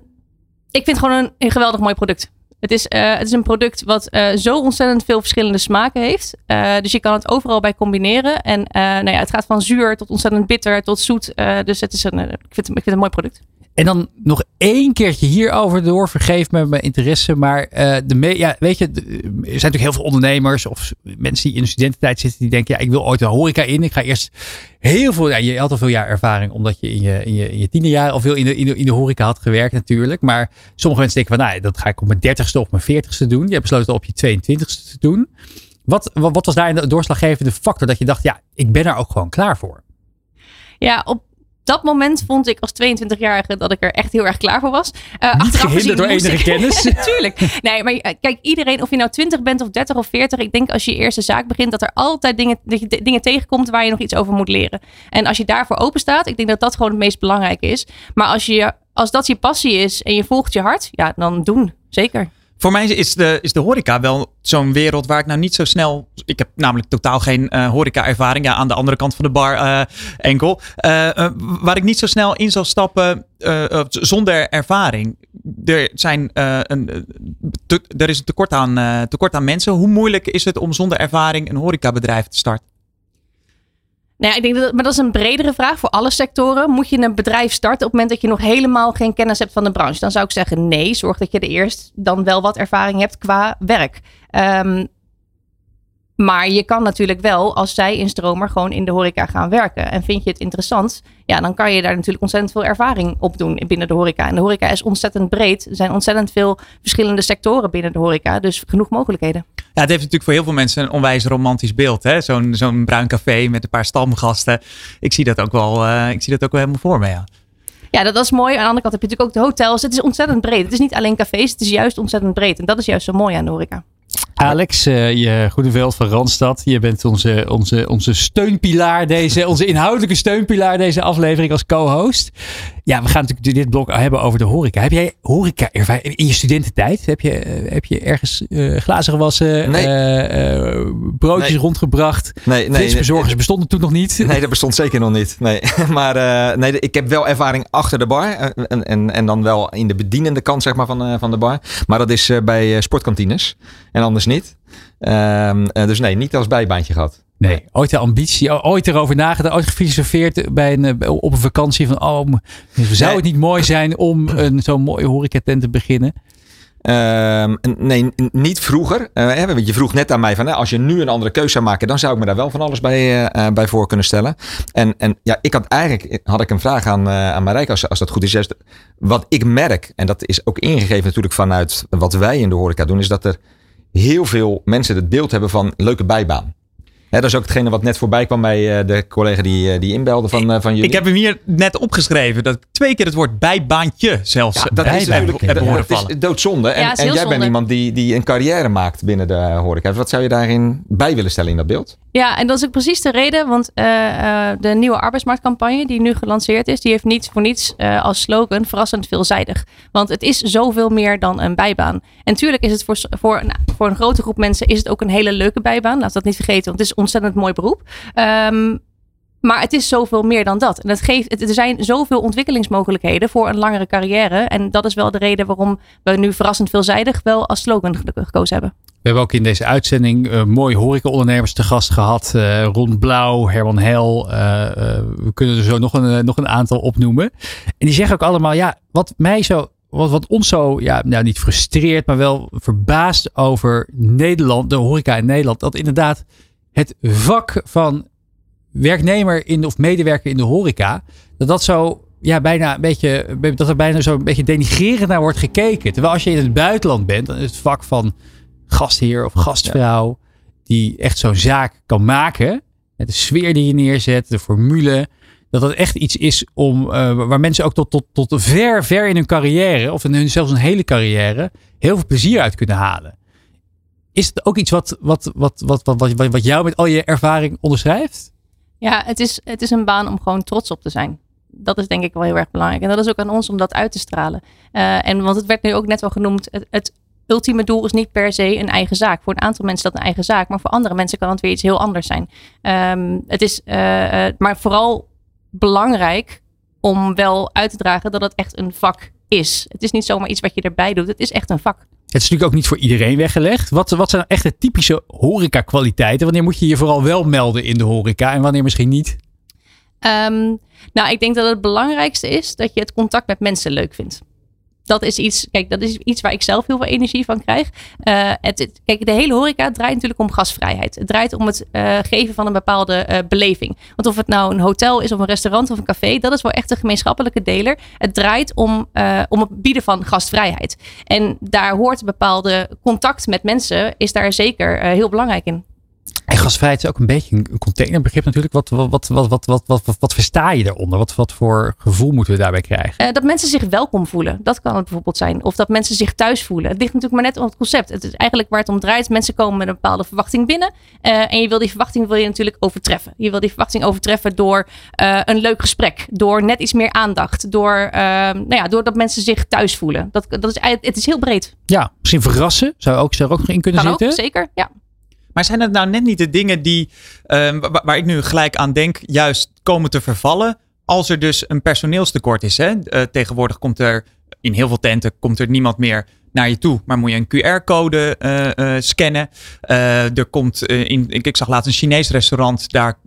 ik vind het gewoon een, een geweldig mooi product. Het is, het is een product wat zo ontzettend veel verschillende smaken heeft. Dus je kan het overal bij combineren. En nou ja, het gaat van zuur tot ontzettend bitter tot zoet. Dus het is een, ik, vind, ik vind het een mooi product. En dan nog één keertje hierover door. Vergeef me mijn interesse. Maar uh, de me ja, weet je, er zijn natuurlijk heel veel ondernemers of mensen die in de studententijd zitten. Die denken, ja, ik wil ooit de horeca in. Ik ga eerst heel veel, ja, je had al veel jaar ervaring. Omdat je in je, in je, in je tiende jaar al veel in de, in, de, horeca had gewerkt natuurlijk. Maar sommige mensen denken van, nou, dat ga ik op mijn dertigste of mijn veertigste doen. Je hebt besloten op je 22ste te doen. Wat, wat, wat was daar de doorslaggevende factor dat je dacht, ja, ik ben er ook gewoon klaar voor? Ja, op dat moment vond ik als 22-jarige dat ik er echt heel erg klaar voor was. Uh, Niet gehinderd door enige ik... kennis. Tuurlijk. Nee, maar eh, kijk, iedereen, of je nou 20 bent of 30 of 40, ik denk als je je eerste zaak begint, dat er altijd dingen, dat je dingen tegenkomt waar je nog iets over moet leren. En als je daarvoor open staat, ik denk dat dat gewoon het meest belangrijke is. Maar als, je, als dat je passie is en je volgt je hart, ja, dan doen. Zeker. Voor mij is de, is de horeca wel zo'n wereld waar ik nou niet zo snel. Ik heb namelijk totaal geen uh, horeca-ervaring. Ja, aan de andere kant van de bar uh, enkel. Uh, waar ik niet zo snel in zal stappen zonder ervaring. Er, zijn, een, er is een tekort aan, tekort aan mensen. Hoe moeilijk is het om zonder ervaring een horecabedrijf te starten? Nou ik denk dat, maar dat is een bredere vraag voor alle sectoren. Moet je een bedrijf starten op het moment dat je nog helemaal geen kennis hebt van de branche? Dan zou ik zeggen nee. Zorg dat je er eerst dan wel wat ervaring hebt qua werk. Um, maar je kan natuurlijk wel als zij instromer gewoon in de horeca gaan werken. En vind je het interessant, ja, dan kan je daar natuurlijk ontzettend veel ervaring op doen binnen de horeca. En de horeca is ontzettend breed. Er zijn ontzettend veel verschillende sectoren binnen de horeca. Dus genoeg mogelijkheden. Ja, het heeft natuurlijk voor heel veel mensen een onwijs romantisch beeld. Zo'n zo'n bruin café met een paar stamgasten. Ik zie dat ook wel, uh, ik zie dat ook wel helemaal voor me, ja. Ja, dat, is mooi. Aan de andere kant heb je natuurlijk ook de hotels. Het is ontzettend breed. Het is niet alleen cafés, het is juist ontzettend breed. En dat is juist zo mooi aan de horeca. Alex, uh, je goede veld van Randstad. Je bent onze, onze, onze steunpilaar, deze, onze inhoudelijke steunpilaar deze aflevering als co-host. Ja, we gaan natuurlijk dit blok hebben over de horeca. Heb jij horeca ervaring in je studententijd? Heb je, uh, heb je ergens uh, glazen gewassen, nee. broodjes nee. rondgebracht? Nee, nee, Flitsbezorgers bestonden toen nog niet. Nee, dat bestond zeker nog niet. Nee, maar nee, ik heb wel ervaring achter de bar en, en, en dan wel in de bedienende kant zeg maar, van, van de bar. Maar dat is bij sportkantines en anders niet. Um, dus nee, niet als bijbaantje gehad. Nee, ooit de ambitie, ooit erover nagedacht, ooit gefilosofeerd bij een, eh, op een vakantie van, oh, zou het niet mooi zijn om een zo'n mooie horecatent te beginnen? Um, nee, niet vroeger. Uh, want je vroeg net aan mij van als je nu een andere keuze zou maken, dan zou ik me daar wel van alles bij, uh, bij voor kunnen stellen. En, en ja, ik had eigenlijk had ik een vraag aan, uh, aan Marijke, als, als dat goed is. Wat ik merk, en dat is ook ingegeven natuurlijk vanuit wat wij in de horeca doen, is dat er heel veel mensen het beeld hebben van leuke bijbaan. Ja, dat is ook hetgene wat net voorbij kwam bij uh, de collega die, uh, die inbelde van, uh, van jullie. Ik heb hem hier net opgeschreven. Dat twee keer het woord bijbaantje zelfs. Ja, dat is natuurlijk het is doodzonde. En, ja, en jij zonde. bent iemand die, die een carrière maakt binnen de horeca. Wat zou je daarin bij willen stellen in dat beeld? Ja, en dat is ook precies de reden. Want de nieuwe arbeidsmarktcampagne die nu gelanceerd is, die heeft niet voor niets als slogan verrassend veelzijdig. Want het is zoveel meer dan een bijbaan. En tuurlijk is het voor, voor, nou, voor een grote groep mensen is het ook een hele leuke bijbaan. Laat dat niet vergeten, want het is ontzettend mooi beroep. Um, maar het is zoveel meer dan dat. En het geeft, er zijn zoveel ontwikkelingsmogelijkheden voor een langere carrière. En dat is wel de reden waarom we nu verrassend veelzijdig wel als slogan gekozen hebben. We hebben ook in deze uitzending uh, mooie horecaondernemers te gast gehad. Uh, Ron Blauw, Herman Hel. Uh, we kunnen er zo nog een, nog een aantal opnoemen. En die zeggen ook allemaal, ja, wat mij zo wat, wat ons zo, ja, nou niet frustreert, maar wel verbaast over Nederland, de horeca in Nederland. Dat inderdaad het vak van werknemer in, of medewerker in de horeca, dat dat zo ja, bijna een beetje, dat er bijna zo een beetje denigrerend naar wordt gekeken. Terwijl als je in het buitenland bent, dan is het vak van gastheer of gastvrouw, die echt zo'n zaak kan maken, met de sfeer die je neerzet, de formule, dat dat echt iets is om, uh, waar mensen ook tot, tot, tot ver, ver in hun carrière, of in hun, zelfs een hele carrière, heel veel plezier uit kunnen halen. Is het ook iets wat, wat, wat, wat, wat, wat, wat jou met al je ervaring onderschrijft? Ja, het is, het is een baan om gewoon trots op te zijn. Dat is denk ik wel heel erg belangrijk. En dat is ook aan ons om dat uit te stralen. Uh, en want het werd nu ook net wel genoemd, het, het ultieme doel is niet per se een eigen zaak. Voor een aantal mensen is dat een eigen zaak, maar voor andere mensen kan het weer iets heel anders zijn. Um, het is, uh, uh, maar vooral belangrijk om wel uit te dragen dat het echt een vak is. Het is niet zomaar iets wat je erbij doet. Het is echt een vak. Het is natuurlijk ook niet voor iedereen weggelegd. Wat, wat zijn echt de typische horeca-kwaliteiten? Wanneer moet je je vooral wel melden in de horeca en wanneer misschien niet? Ehm, nou, ik denk dat het belangrijkste is dat je het contact met mensen leuk vindt. Dat is iets, kijk, dat is iets waar ik zelf heel veel energie van krijg. Uh, het, kijk, de hele horeca draait natuurlijk om gasvrijheid. Het draait om het uh, geven van een bepaalde uh, beleving. Want of het nou een hotel is of een restaurant of een café, dat is wel echt een gemeenschappelijke deler. Het draait om, om het bieden van gastvrijheid. En daar hoort een bepaalde contact met mensen, is daar zeker heel belangrijk in. En gasvrijheid is ook een beetje een containerbegrip natuurlijk. Wat, wat, wat, wat, wat, versta je daaronder? Wat, wat voor gevoel moeten we daarbij krijgen? Uh, dat mensen zich welkom voelen. Dat kan het bijvoorbeeld zijn. Of dat mensen zich thuis voelen. Het ligt natuurlijk maar net om het concept. Het is eigenlijk waar het om draait. Mensen komen met een bepaalde verwachting binnen. Uh, en je wil die verwachting wil je natuurlijk overtreffen. Je wil die verwachting overtreffen door uh, een leuk gesprek. Door net iets meer aandacht. Door, nou ja, doordat mensen zich thuis voelen. Dat, dat is, het is heel breed. Ja, misschien verrassen. Zou ook, zou ook nog in kunnen kan zitten. Ook, zeker, ja. Maar zijn het nou net niet de dingen die, uh, waar, ik nu gelijk aan denk, juist komen te vervallen? Als er dus een personeelstekort is. Hè? Uh, tegenwoordig komt er in heel veel tenten komt er niemand meer naar je toe. Maar moet je een QR-code uh, scannen. er komt in, ik, ik, zag laatst een Chinees restaurant. Daar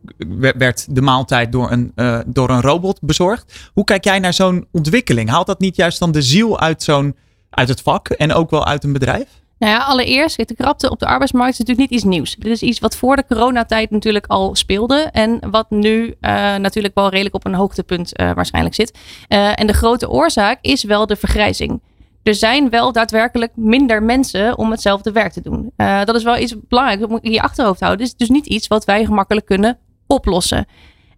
werd de maaltijd door een, door een robot bezorgd. Hoe kijk jij naar zo'n ontwikkeling? Haalt dat niet juist dan de ziel uit, zo'n, uit het vak en ook wel uit een bedrijf? Nou ja, allereerst, de krapte op de arbeidsmarkt is natuurlijk niet iets nieuws. Dit is iets wat voor de coronatijd natuurlijk al speelde. En wat nu uh, natuurlijk wel redelijk op een hoogtepunt uh, waarschijnlijk zit. Uh, en de grote oorzaak is wel de vergrijzing. Er zijn wel daadwerkelijk minder mensen om hetzelfde werk te doen. dat is wel iets belangrijks. Dat moet je in je achterhoofd houden. Het is dus niet iets wat wij gemakkelijk kunnen oplossen.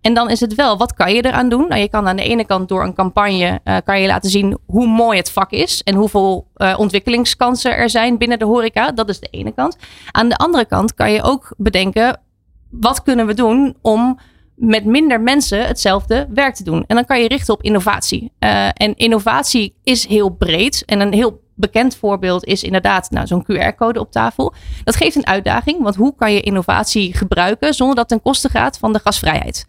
En dan is het wel, wat kan je eraan doen? Nou, je kan aan de ene kant door een campagne uh, kan je laten zien hoe mooi het vak is en hoeveel uh, ontwikkelingskansen er zijn binnen de horeca. Dat is de ene kant. Aan de andere kant kan je ook bedenken, wat kunnen we doen om met minder mensen hetzelfde werk te doen? En dan kan je richten op innovatie. Uh, en innovatie is heel breed en een heel bekend voorbeeld is inderdaad nou, zo'n QR-code op tafel. Dat geeft een uitdaging, want hoe kan je innovatie gebruiken zonder dat ten koste gaat van de gasvrijheid?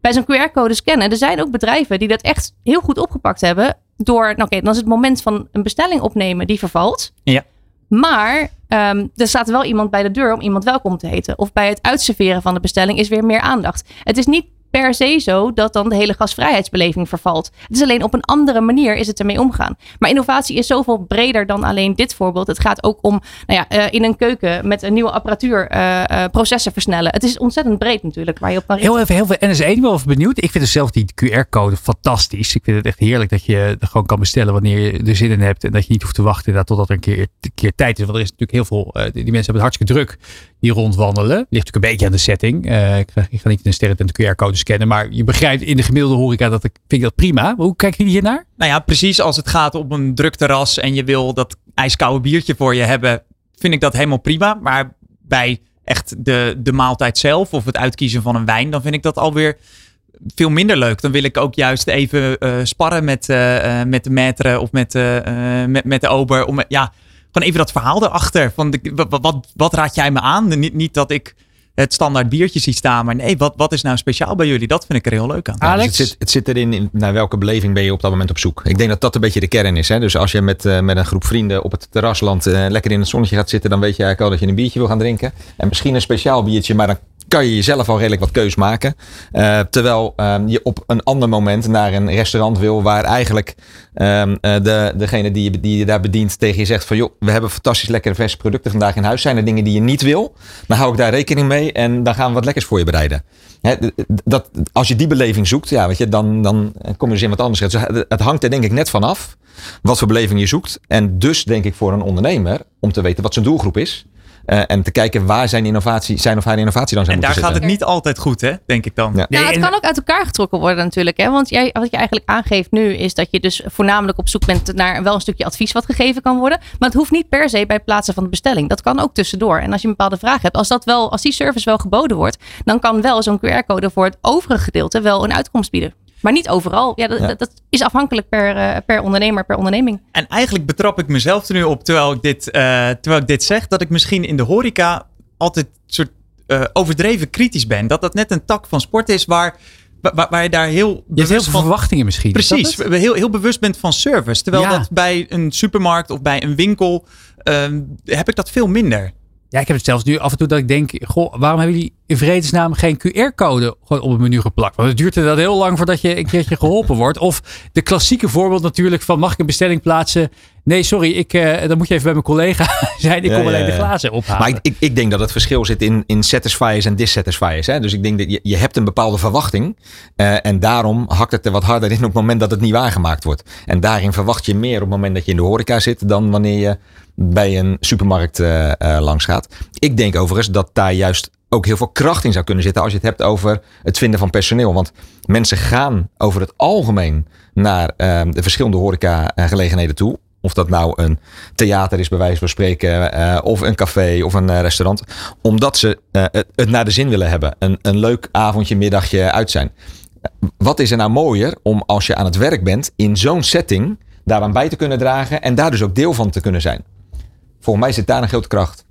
Bij zo'n QR-code scannen, er zijn ook bedrijven die dat echt heel goed opgepakt hebben. Door, nou oké, dan is het moment van een bestelling opnemen die vervalt. Ja. Maar um, er staat wel iemand bij de deur om iemand welkom te heten. Of bij het uitserveren van de bestelling is weer meer aandacht. Het is niet per se zo dat dan de hele gasvrijheidsbeleving vervalt. Het is alleen op een andere manier is het ermee omgaan. Maar innovatie is zoveel breder dan alleen dit voorbeeld. Het gaat ook om nou ja, uh, in een keuken met een nieuwe apparatuur uh, uh, processen versnellen. Het is ontzettend breed natuurlijk waar je op kan Heel even, heel veel NSE. Ik ben wel even benieuwd. Ik vind dus zelf die QR-code fantastisch. Ik vind het echt heerlijk dat je er gewoon kan bestellen wanneer je er zin in hebt. En dat je niet hoeft te wachten totdat er een keer, een keer tijd is. Want er is natuurlijk heel veel, die mensen hebben het hartstikke druk die rondwandelen. Ligt natuurlijk een beetje aan de setting. ik, ga, ik ga niet in een sterren de QR-code scannen. Maar je begrijpt in de gemiddelde horeca dat ik vind ik dat prima. Hoe kijken jullie hiernaar? Nou ja, precies als het gaat op een druk terras en je wil dat ijskoude biertje voor je hebben, vind ik dat helemaal prima. Maar bij echt de, de maaltijd zelf of het uitkiezen van een wijn, dan vind ik dat alweer veel minder leuk. Dan wil ik ook juist even uh, sparren met, uh, met de maître of met, uh, met, met de ober. Om, ja, gewoon even dat verhaal erachter. Van de, wat, wat, wat raad jij me aan? Niet, niet dat ik het standaard biertje ziet staan. Maar nee, wat, wat is nou speciaal bij jullie? Dat vind ik er heel leuk aan. Alex? Dus het, zit, het zit erin, in, naar welke beleving ben je op dat moment op zoek? Ik denk dat dat een beetje de kern is. Hè? Dus als je met, uh, met een groep vrienden op het terrasland uh, lekker in het zonnetje gaat zitten, dan weet je eigenlijk al dat je een biertje wil gaan drinken. En misschien een speciaal biertje, maar dan kan je jezelf al redelijk wat keus maken. Uh, terwijl um, je op een ander moment naar een restaurant wil waar eigenlijk um, uh, de, degene die je, die je daar bedient tegen je zegt van joh, we hebben fantastisch lekkere verse producten vandaag in huis. Zijn er dingen die je niet wil? Dan hou ik daar rekening mee en dan gaan we wat lekkers voor je bereiden. Dat, als je die beleving zoekt, ja, weet je, dan, dan kom je dus in wat anders. Dus het hangt er denk ik net vanaf wat voor beleving je zoekt. En dus denk ik voor een ondernemer om te weten wat zijn doelgroep is. Uh, en te kijken waar zijn, innovatie, zijn of haar innovatie dan zou En daar gaat het niet altijd goed, hè? denk ik dan. Ja. Nou, het kan ook uit elkaar getrokken worden natuurlijk. Hè? Want jij, wat je eigenlijk aangeeft nu is dat je dus voornamelijk op zoek bent naar wel een stukje advies wat gegeven kan worden. Maar het hoeft niet per se bij het plaatsen van de bestelling. Dat kan ook tussendoor. En als je een bepaalde vraag hebt, als, dat wel, als die service wel geboden wordt, dan kan wel zo'n QR-code voor het overige gedeelte wel een uitkomst bieden. Maar niet overal. Ja, dat, ja. dat is afhankelijk per, uh, per ondernemer, per onderneming. En eigenlijk betrap ik mezelf er nu op, terwijl ik dit, uh, terwijl ik dit zeg, dat ik misschien in de horeca altijd soort uh, overdreven kritisch ben. Dat dat net een tak van sport is waar, waar, waar je daar heel je hebt heel veel van, verwachtingen misschien. Precies, heel, heel bewust bent van service. Terwijl ja. dat bij een supermarkt of bij een winkel heb ik dat veel minder. Ja, ik heb het zelfs nu af en toe dat ik denk, goh, waarom hebben jullie in vredesnaam geen QR-code op het menu geplakt? Want het duurt inderdaad heel lang voordat je een keertje geholpen wordt. Of de klassieke voorbeeld natuurlijk van mag ik een bestelling plaatsen? Nee, sorry, ik, eh, dan moet je even bij mijn collega zijn. Ik Ja, kom ja, alleen de glazen ophalen. Maar ik, ik, ik denk dat het verschil zit in, in satisfiers en dissatisfiers. Hè? Dus ik denk dat je, je hebt een bepaalde verwachting. eh, en daarom hakt het er wat harder in op het moment dat het niet waargemaakt wordt. En daarin verwacht je meer op het moment dat je in de horeca zit. dan wanneer je bij een supermarkt eh, langs gaat. Ik denk overigens dat daar juist ook heel veel kracht in zou kunnen zitten. als je het hebt over het vinden van personeel. Want mensen gaan over het algemeen naar de verschillende horecagelegenheden toe. Of dat nou een theater is, bij wijze van spreken, eh, of een café of een eh, restaurant. Omdat ze eh, het, naar de zin willen hebben. Een, een leuk avondje, middagje uit zijn. Wat is er nou mooier om als je aan het werk bent, in zo'n setting, daaraan bij te kunnen dragen en daar dus ook deel van te kunnen zijn? Volgens mij zit daar een grote kracht.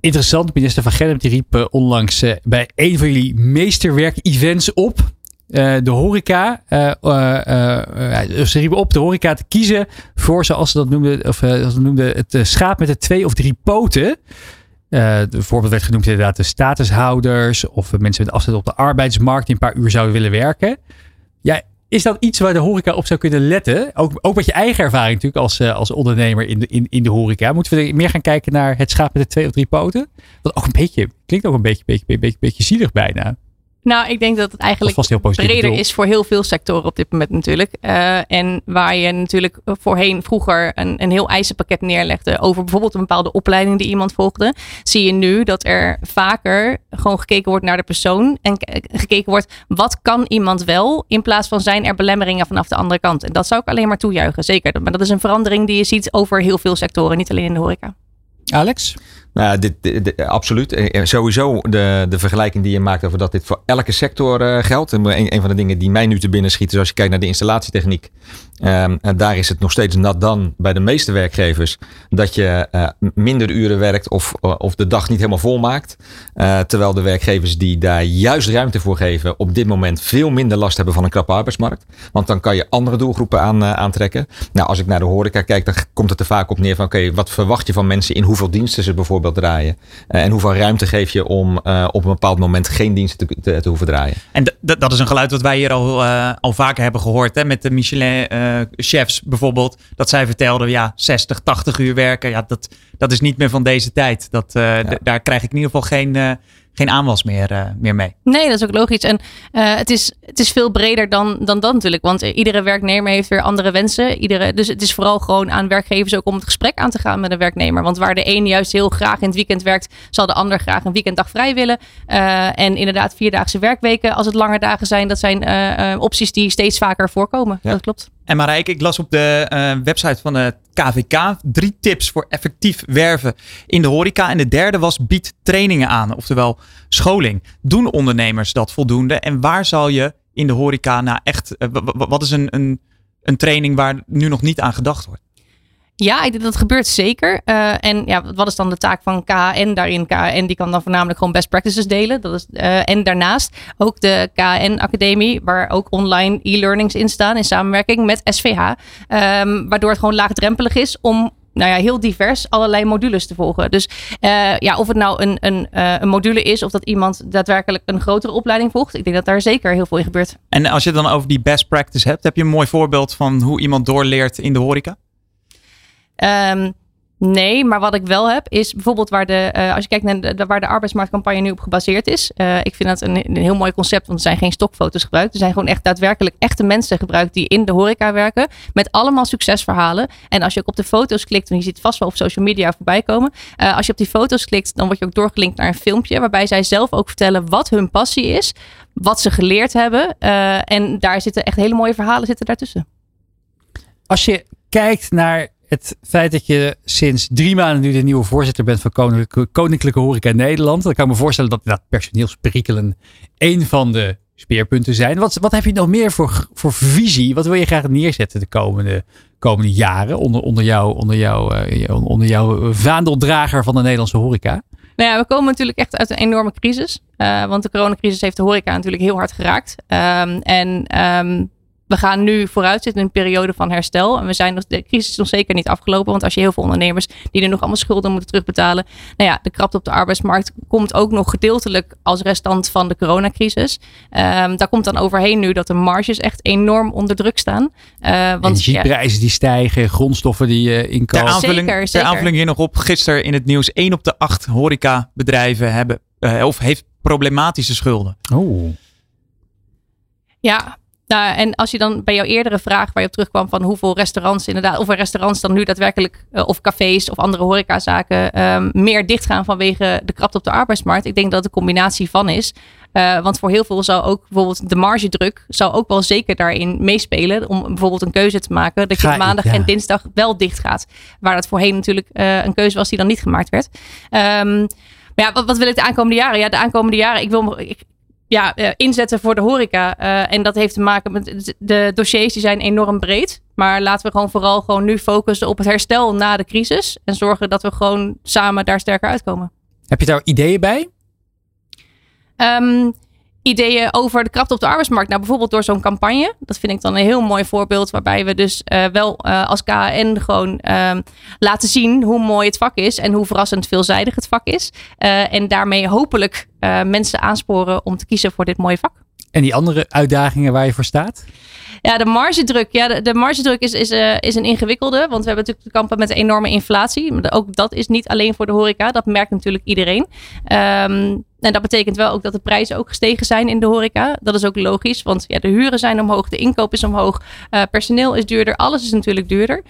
Interessant, minister van Gennep die riep onlangs bij een van jullie meesterwerk-events op. eh, de horeca, eh, eh, ze riepen op de horeca te kiezen voor, zoals ze dat noemden, of, ze noemden het schaap met de twee of drie poten. De voorbeeld werd genoemd inderdaad de statushouders of mensen met afzet op de arbeidsmarkt die een paar uur zouden willen werken. Ja, is dat iets waar de horeca op zou kunnen letten? Ook, ook met je eigen ervaring natuurlijk als, als ondernemer in de, in, in de horeca. Moeten we er meer gaan kijken naar het schaap met de twee of drie poten? Wat ook een beetje, klinkt ook een beetje, beetje, beetje, beetje zielig bijna. Nou, ik denk dat het Dat eigenlijk positief breder is voor heel veel sectoren op dit moment natuurlijk. Eh, en waar je natuurlijk voorheen vroeger een, een heel eisenpakket neerlegde over bijvoorbeeld een bepaalde opleiding die iemand volgde, zie je nu dat er vaker gewoon gekeken wordt naar de persoon en k- gekeken wordt wat kan iemand wel in plaats van zijn er belemmeringen vanaf de andere kant. En dat zou ik alleen maar toejuichen, zeker. Maar dat is een verandering die je ziet over heel veel sectoren, niet alleen in de horeca. Alex? Nou, dit, absoluut. Eh, eh, Sowieso de, de vergelijking die je maakt over dat dit voor elke sector eh, geldt. En Een, een van de dingen die mij nu te binnen schiet is als je kijkt naar de installatietechniek. Ehm, en daar is het nog steeds nat dan bij de meeste werkgevers. Dat je minder uren werkt of, of de dag niet helemaal vol maakt. Terwijl de werkgevers die daar juist ruimte voor geven op dit moment veel minder last hebben van een krappe arbeidsmarkt. Want dan kan je andere doelgroepen aan, aantrekken. Nou, als ik naar de horeca kijk, dan komt het er vaak op neer van oké, wat verwacht je van mensen in hoeveel diensten ze bijvoorbeeld draaien? Eh, en hoeveel ruimte geef je om eh, op een bepaald moment geen diensten te, te, te hoeven draaien? En dat is een geluid wat wij hier al, eh, al vaker hebben gehoord. Hè? Met de Michelin-chefs bijvoorbeeld. Dat zij vertelden, ja, 60, 80 uur werken. Ja, dat, dat is niet meer van deze tijd. Dat, Daar krijg ik in ieder geval geen, geen aanwas meer, eh, meer mee. Nee, dat is ook logisch. En eh, het, is, het is veel breder dan, dan dat natuurlijk. Want iedere werknemer heeft weer andere wensen. Iedere, dus het is vooral gewoon aan werkgevers ook om het gesprek aan te gaan met een werknemer. Want waar de een juist heel graag in het weekend werkt, zal de ander graag een weekenddag vrij willen. Eh, en inderdaad, vierdaagse werkweken, als het lange dagen zijn, dat zijn eh, eh, opties die steeds vaker voorkomen. Ja. Dat klopt. En Marijke, ik las op de eh, website van het KVK drie tips voor effectief werven in de horeca. En de derde was bied trainingen aan, oftewel scholing. Doen ondernemers dat voldoende? En waar zal je in de horeca nou echt, eh, wat is een, een, een training waar nu nog niet aan gedacht wordt? Ja, ik denk dat gebeurt zeker. Eh, en ja, wat is dan de taak van KN daarin? KN die kan dan voornamelijk gewoon best practices delen. Dat is, eh, en daarnaast ook de KN Academie, waar ook online e-learnings in staan in samenwerking met SVH. Ehm, waardoor het gewoon laagdrempelig is om nou ja, heel divers allerlei modules te volgen. Dus eh, ja, of het nou een, een, een module is of dat iemand daadwerkelijk een grotere opleiding volgt. Ik denk dat daar zeker heel veel in gebeurt. En als je het dan over die best practice hebt, heb je een mooi voorbeeld van hoe iemand doorleert in de horeca? Ehm, nee, maar wat ik wel heb is bijvoorbeeld waar de, eh, als je kijkt naar de, waar de arbeidsmarktcampagne nu op gebaseerd is. Eh, ik vind dat een, een heel mooi concept, want er zijn geen stokfoto's gebruikt. Er zijn gewoon echt daadwerkelijk echte mensen gebruikt die in de horeca werken. Met allemaal succesverhalen. En als je ook op de foto's klikt, en je ziet vast wel op social media voorbij komen. eh, als je op die foto's klikt, dan word je ook doorgelinkt naar een filmpje. Waarbij zij zelf ook vertellen wat hun passie is. Wat ze geleerd hebben. en daar zitten echt hele mooie verhalen zitten daartussen. Als je kijkt naar het feit dat je sinds drie maanden nu de nieuwe voorzitter bent van Koninklijke, Koninklijke Horeca Nederland. Dan kan ik me voorstellen dat personeelsperikelen een van de speerpunten zijn. Wat, wat heb je nog meer voor, voor visie? Wat wil je graag neerzetten de komende, komende jaren onder, onder, jou, onder, jou, eh, onder jouw vaandeldrager van de Nederlandse horeca? Nou ja, we komen natuurlijk echt uit een enorme crisis. Eh, want de coronacrisis heeft de horeca natuurlijk heel hard geraakt. Ehm, en ehm, we gaan nu vooruitzitten in een periode van herstel. En we zijn nog, de crisis is nog zeker niet afgelopen. Want als je heel veel ondernemers die er nog allemaal schulden moeten terugbetalen. Nou ja, de krapte op de arbeidsmarkt komt ook nog gedeeltelijk als restant van de coronacrisis. Ehm, daar komt dan overheen nu dat de marges echt enorm onder druk staan. Uh, want Energieprijzen die stijgen, grondstoffen die uh, inkomen. Ter aanvulling, zeker, zeker. ter aanvulling hier nog op. Gisteren in het nieuws, 1 op de 8 horecabedrijven hebben uh, of heeft problematische schulden. Oh. Ja, nou, en als je dan bij jouw eerdere vraag waar je op terugkwam van hoeveel restaurants inderdaad, of restaurants dan nu daadwerkelijk, uh, of cafés of andere horecazaken, um, meer dichtgaan vanwege de krapte op de arbeidsmarkt. Ik denk dat het een combinatie van is. Uh, want voor heel veel zou ook bijvoorbeeld de margedruk zou ook wel zeker daarin meespelen. Om bijvoorbeeld een keuze te maken dat je Ga, maandag ja. en dinsdag wel dicht gaat. Waar dat voorheen natuurlijk uh, een keuze was die dan niet gemaakt werd. Um, maar ja, wat, wat, wil ik de aankomende jaren? Ja, de aankomende jaren, ik wil, ik, ja, uh, inzetten voor de horeca. Uh, en dat heeft te maken met de dossiers die zijn enorm breed. Maar laten we gewoon vooral gewoon nu focussen op het herstel na de crisis. En zorgen dat we gewoon samen daar sterker uitkomen. Heb je daar ideeën bij? Um, ideeën over de kracht op de arbeidsmarkt. Nou, bijvoorbeeld door zo'n campagne. Dat vind ik dan een heel mooi voorbeeld. Waarbij we dus uh, wel uh, als KN gewoon uh, laten zien hoe mooi het vak is. En hoe verrassend veelzijdig het vak is. Uh, en daarmee hopelijk mensen aansporen om te kiezen voor dit mooie vak. En die andere uitdagingen waar je voor staat? Ja, de margedruk. Ja, de, de margedruk is, is, uh, is een ingewikkelde. Want we hebben natuurlijk te kampen met enorme inflatie. Maar ook dat is niet alleen voor de horeca. Dat merkt natuurlijk iedereen. Um, en dat betekent wel ook dat de prijzen ook gestegen zijn in de horeca. Dat is ook logisch, want ja, de huren zijn omhoog, de inkoop is omhoog, uh, personeel is duurder, alles is natuurlijk duurder.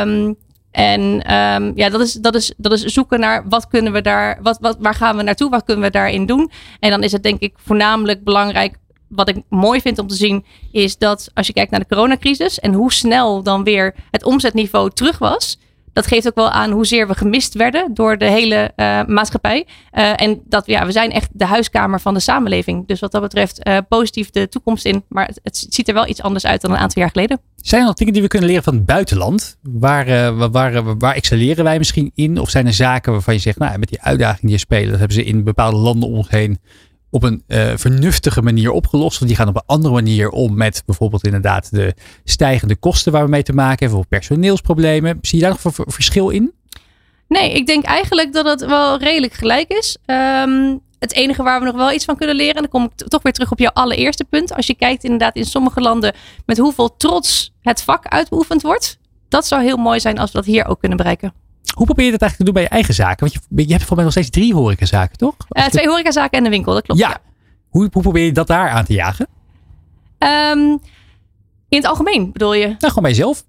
Um, en um, ja, dat is, dat, is, dat is zoeken naar wat kunnen we daar, wat, wat, waar gaan we naartoe, wat kunnen we daarin doen. En dan is het denk ik voornamelijk belangrijk wat ik mooi vind om te zien, is dat als je kijkt naar de coronacrisis en hoe snel dan weer het omzetniveau terug was. Dat geeft ook wel aan hoezeer we gemist werden door de hele uh, maatschappij. Uh, en dat ja, we zijn echt de huiskamer van de samenleving. Dus wat dat betreft uh, positief de toekomst in. Maar het, het, ziet er wel iets anders uit dan een aantal jaar geleden. Zijn er nog dingen die we kunnen leren van het buitenland? Waar, waar, waar, waar excelleren wij misschien in? Of zijn er zaken waarvan je zegt, nou, met die uitdagingen die je spelen, dat hebben ze in bepaalde landen om ons heen op een uh, vernuftige manier opgelost. Want die gaan op een andere manier om met bijvoorbeeld inderdaad de stijgende kosten waar we mee te maken hebben. Of personeelsproblemen. Zie je daar nog een verschil in? Nee, ik denk eigenlijk dat het wel redelijk gelijk is. Um, het enige waar we nog wel iets van kunnen leren, en dan kom ik toch weer terug op jouw allereerste punt. Als je kijkt inderdaad in sommige landen met hoeveel trots het vak uitbeoefend wordt. Dat zou heel mooi zijn als we dat hier ook kunnen bereiken. Hoe probeer je dat eigenlijk te doen bij je eigen zaken? Want je, je hebt volgens mij nog steeds drie horecazaken, toch? Uh, twee de... horecazaken en een winkel, dat klopt. Ja. ja. Hoe, hoe probeer je dat daar aan te jagen? Um, in het algemeen bedoel je? Nou, gewoon bij jezelf.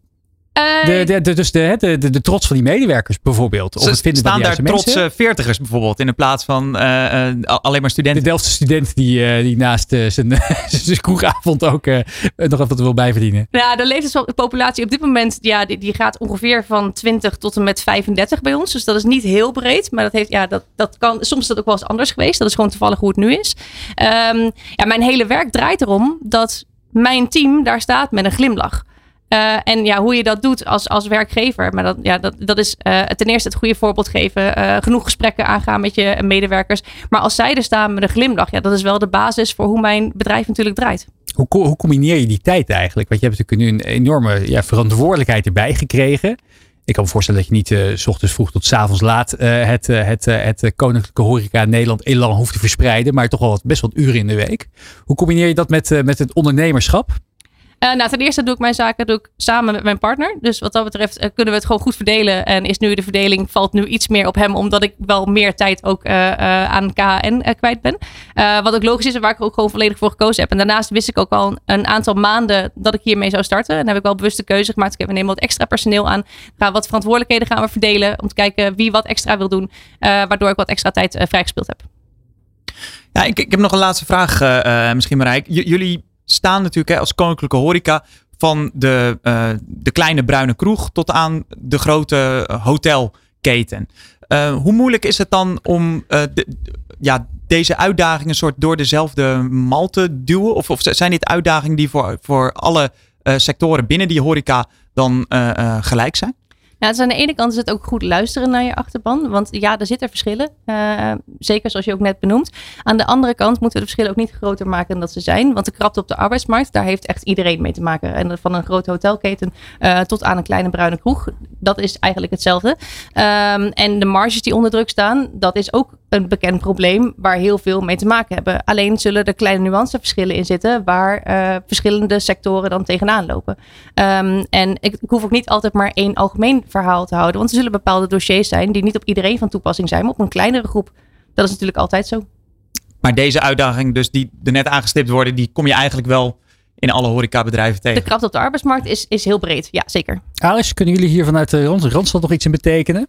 Uh, de, de, de, dus de, de, de, de, trots van die medewerkers bijvoorbeeld. Of het vinden staan daar trotse veertigers bijvoorbeeld in plaats van uh, uh, alleen maar studenten. De Delftse student die, die naast zijn, zijn kroegavond ook nog even wil bijverdienen. Ja, de leeftijdspopulatie op dit moment ja, die, die gaat ongeveer van 20 tot en met 35 bij ons. Dus dat is niet heel breed. Maar dat heeft, ja, dat, dat kan, soms is dat ook wel eens anders geweest. Dat is gewoon toevallig hoe het nu is. Um, ja, mijn hele werk draait erom dat mijn team daar staat met een glimlach. Uh, en ja, hoe je dat doet als, als werkgever. Maar dat, ja, dat, dat is uh, ten eerste het goede voorbeeld geven. Uh, genoeg gesprekken aangaan met je medewerkers. Maar als zij er staan met een glimlach. Ja, dat is wel de basis voor hoe mijn bedrijf natuurlijk draait. Hoe, hoe combineer je die tijd eigenlijk? Want je hebt natuurlijk nu een enorme ja, verantwoordelijkheid erbij gekregen. Ik kan me voorstellen dat je niet s ochtends vroeg tot s avonds laat het, het, het Koninklijke Horeca Nederland elan hoeft te verspreiden. Maar toch wel wat, best wat uren in de week. Hoe combineer je dat met, met het ondernemerschap? Uh, nou, ten eerste doe ik mijn zaken doe ik samen met mijn partner. Dus wat dat betreft uh, kunnen we het gewoon goed verdelen. En is nu de verdeling valt nu iets meer op hem, omdat ik wel meer tijd ook uh, aan KN kwijt ben. wat ook logisch is en waar ik ook gewoon volledig voor gekozen heb. En daarnaast wist ik ook al een aantal maanden dat ik hiermee zou starten. En heb ik wel bewust de keuze gemaakt. Ik heb, we nemen wat extra personeel aan. Gaan wat verantwoordelijkheden gaan we verdelen. Om te kijken wie wat extra wil doen. waardoor ik wat extra tijd vrijgespeeld heb. Ja, ik, ik heb nog een laatste vraag, misschien Marijk. Jullie staan natuurlijk hè, als koninklijke horeca van de, uh, de kleine bruine kroeg tot aan de grote hotelketen. Uh, hoe moeilijk is het dan om ja, deze uitdagingen soort door dezelfde mal te duwen? Of, of zijn dit uitdagingen die voor, voor alle sectoren binnen die horeca dan gelijk zijn? Ja, dus aan de ene kant is het ook goed luisteren naar je achterban. Want ja, er zitten verschillen. Uh, zeker zoals je ook net benoemt. Aan de andere kant moeten we de verschillen ook niet groter maken dan dat ze zijn. Want de krapte op de arbeidsmarkt, daar heeft echt iedereen mee te maken. En van een grote hotelketen uh, tot aan een kleine bruine kroeg. Dat is eigenlijk hetzelfde. Um, en de marges die onder druk staan, dat is ook een bekend probleem waar heel veel mee te maken hebben. Alleen zullen er kleine nuanceverschillen in zitten waar uh, verschillende sectoren dan tegenaan lopen. Um, en ik, ik, hoef ook niet altijd maar één algemeen verhaal te houden, want er zullen bepaalde dossiers zijn die niet op iedereen van toepassing zijn, maar op een kleinere groep. Dat is natuurlijk altijd zo. Maar deze uitdaging, dus die er net aangestipt worden, die kom je eigenlijk wel in alle horecabedrijven tegen. De kracht op de arbeidsmarkt is, is heel breed, ja zeker. Alice, kunnen jullie hier vanuit de Randstad nog iets in betekenen?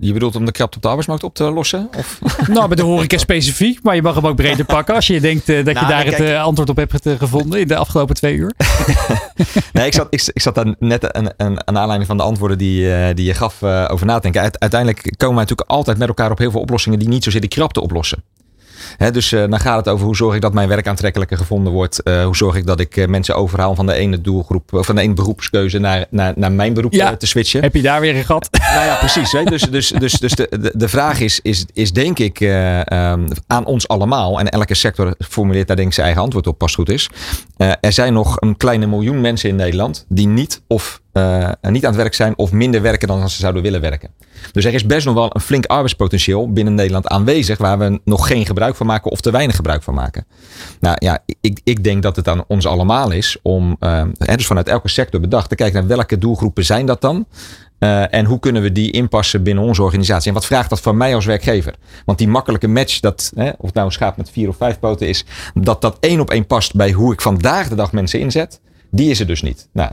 Je bedoelt om de krapte op de arbeidsmarkt op te lossen? Of? nou, bij de horeca specifiek. Maar je mag hem ook breder pakken als je denkt uh, dat nou, je daar kijk, het uh, antwoord op hebt gevonden in de afgelopen twee uur. nee, ik zat, ik, ik zat daar net aan, aan, aan aanleiding van de antwoorden die, uh, die je gaf over nadenken. Uiteindelijk komen wij natuurlijk altijd met elkaar op heel veel oplossingen die niet zozeer die krapte oplossen dus uh, dan gaat het over hoe zorg ik dat mijn werk aantrekkelijker gevonden wordt. Uh, hoe zorg ik dat ik uh, mensen overhaal van de ene doelgroep, van de ene beroepskeuze naar, naar, naar mijn beroep ja, te switchen. Heb je daar weer een gat? nou ja, precies. Dus, dus, dus, dus de, de, de vraag is, is, is denk ik um, aan ons allemaal, en elke sector formuleert daar denk ik zijn eigen antwoord op, pas goed is. er zijn nog een kleine miljoen mensen in Nederland die niet of uh, niet aan het werk zijn of minder werken dan ze zouden willen werken. Dus er is best nog wel een flink arbeidspotentieel binnen Nederland aanwezig waar we nog geen gebruik van maken of te weinig gebruik van maken. Nou ja, ik, ik denk dat het aan ons allemaal is om, uh, dus vanuit elke sector bedacht, te kijken naar welke doelgroepen zijn dat dan. Uh, en hoe kunnen we die inpassen binnen onze organisatie? En wat vraagt dat van mij als werkgever? Want die makkelijke match, dat, of het nou een schaap met vier of vijf poten is, dat dat één op één past bij hoe ik vandaag de dag mensen inzet. Die is er dus niet. Nou,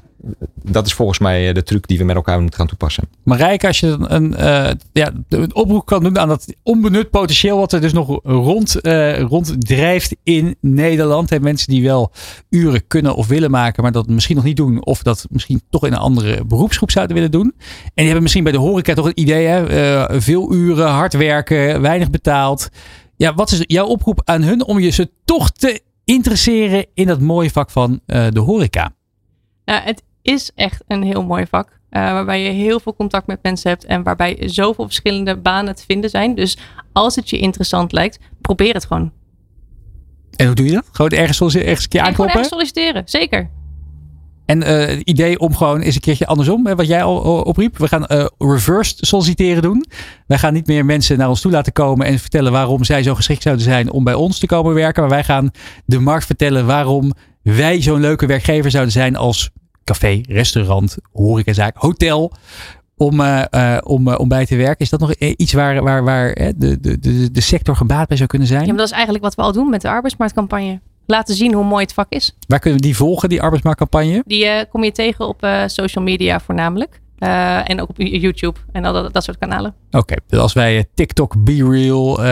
dat is volgens mij de truc die we met elkaar moeten gaan toepassen. Marijke, als je een, uh, ja, een oproep kan doen aan dat onbenut potentieel wat er dus nog rond, uh, ronddrijft in Nederland. Hè, mensen die wel uren kunnen of willen maken, maar dat misschien nog niet doen. Of dat misschien toch in een andere beroepsgroep zouden willen doen. En die hebben misschien bij de horeca toch het idee, hè, veel uren, hard werken, weinig betaald. Ja, wat is jouw oproep aan hun om je ze toch te interesseren in dat mooie vak van uh, de horeca? Nou, het is echt een heel mooi vak. Uh, waarbij je heel veel contact met mensen hebt en waarbij zoveel verschillende banen te vinden zijn. Dus als het je interessant lijkt, probeer het gewoon. En hoe doe je dat? Gewoon ergens, ergens een keer aankloppen? Gewoon ergens solliciteren, zeker. En uh, het idee om gewoon eens een keertje andersom, wat jij al opriep. We gaan uh, reversed solliciteren doen. Wij gaan niet meer mensen naar ons toe laten komen en vertellen waarom zij zo geschikt zouden zijn om bij ons te komen werken. Maar wij gaan de markt vertellen waarom wij zo'n leuke werkgever zouden zijn als café, restaurant, horecazaak, hotel. Om, uh, om, om bij te werken. Is dat nog iets waar, waar, waar de, de, de, de sector gebaat bij zou kunnen zijn? Ja, maar dat is eigenlijk wat we al doen met de arbeidsmarktcampagne laten zien hoe mooi het vak is. Waar kunnen we die volgen, die arbeidsmarktcampagne? Die uh, kom je tegen op uh, social media voornamelijk. Uh, en ook op YouTube en al dat, dat soort kanalen. Oké, okay, dus als wij TikTok, BeReal,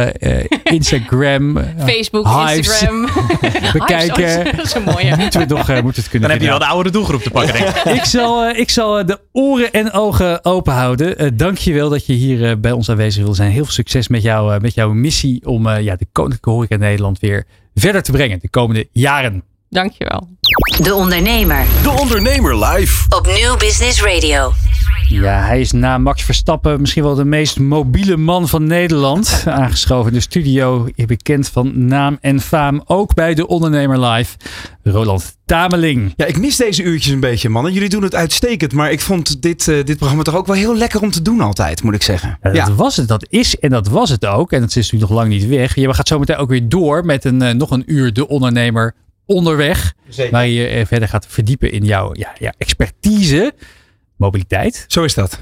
Instagram, Facebook, Hives Instagram bekijken. dat is een mooie. moeten we toch moeten het kunnen Dan heb je wel de oude doelgroep te pakken, denk ik. ik, zal, ik zal de oren en ogen open houden. Dank je wel dat je hier bij ons aanwezig wil zijn. Heel veel succes met, jou, met jouw missie om ja, de Koninklijke Horeca Nederland weer verder te brengen de komende jaren. Dankjewel. De Ondernemer. De Ondernemer live. Op Nieuw Business Radio. Ja, hij is na Max Verstappen misschien wel de meest mobiele man van Nederland. Aangeschoven in de studio, bekend van naam en faam. Ook bij De Ondernemer live. Roland Tameling. Ja, ik mis deze uurtjes een beetje, mannen. Jullie doen het uitstekend. Maar ik vond dit, uh, dit programma toch ook wel heel lekker om te doen altijd, moet ik zeggen. Ja, dat ja. was het. Dat is en dat was het ook. En het is nu nog lang niet weg. Je gaat zo meteen ook weer door met een, uh, nog een uur De Ondernemer onderweg. Zeker. Waar je je verder gaat verdiepen in jouw ja, ja, expertise. Mobiliteit. Zo is dat.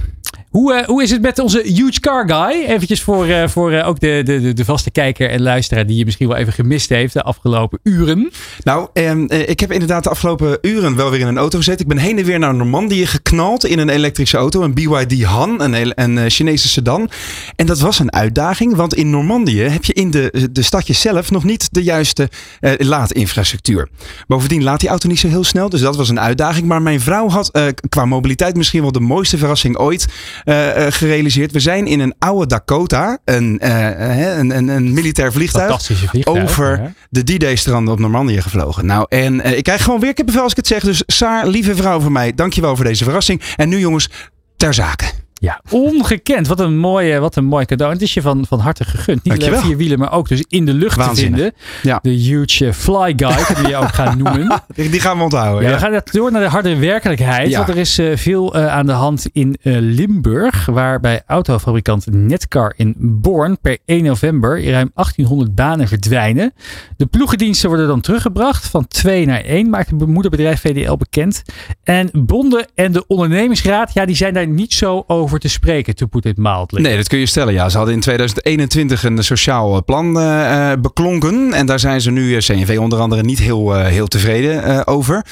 Hoe, uh, hoe is het met onze huge car guy? Eventjes voor, uh, voor uh, ook de, de, de vaste kijker en luisteraar die je misschien wel even gemist heeft de afgelopen uren. Nou, eh, ik heb inderdaad de afgelopen uren wel weer in een auto gezeten. Ik ben heen en weer naar Normandië geknald in een elektrische auto. Een BYD Han, een, een Chinese sedan. En dat was een uitdaging, want in Normandië heb je in de, de stadjes zelf nog niet de juiste laadinfrastructuur. Bovendien laat die auto niet zo heel snel, dus dat was een uitdaging. Maar mijn vrouw had qua mobiliteit misschien wel de mooiste verrassing ooit. Uh, uh, gerealiseerd. We zijn in een oude Dakota, een, uh, een, een, een, militair vliegtuig, vliegtuig over ja. de D-Day-stranden op Normandië gevlogen. Nou, en ik krijg gewoon weer kippenvel als ik het zeg. Dus Saar, lieve vrouw van mij, dankjewel voor deze verrassing. En nu jongens, ter zake. Ja, ongekend. Wat een mooi, wat een mooi cadeau. En het is je van, van harte gegund. Niet alleen vier wielen, maar ook dus in de lucht Waanzinnig. te vinden. Ja. De huge fly guide, die je ook gaan noemen. Die, gaan we onthouden. Ja, Ja, we gaan door naar de harde werkelijkheid. Want er is eh, veel eh, aan de hand in eh, Limburg. Waar bij autofabrikant Netcar in Born per 1 november ruim 1800 banen verdwijnen. De ploegendiensten worden dan teruggebracht van 2 naar 1. Maakt het moederbedrijf VDL bekend. En bonden en de ondernemingsraad, ja, die zijn daar niet zo over te spreken. To put it mildly. Nee, dat kun je stellen. Ja, ze hadden in 2021 een sociaal eh, plan eh, eh, beklonken. En daar zijn ze nu, CNV onder andere, niet heel, heel tevreden over.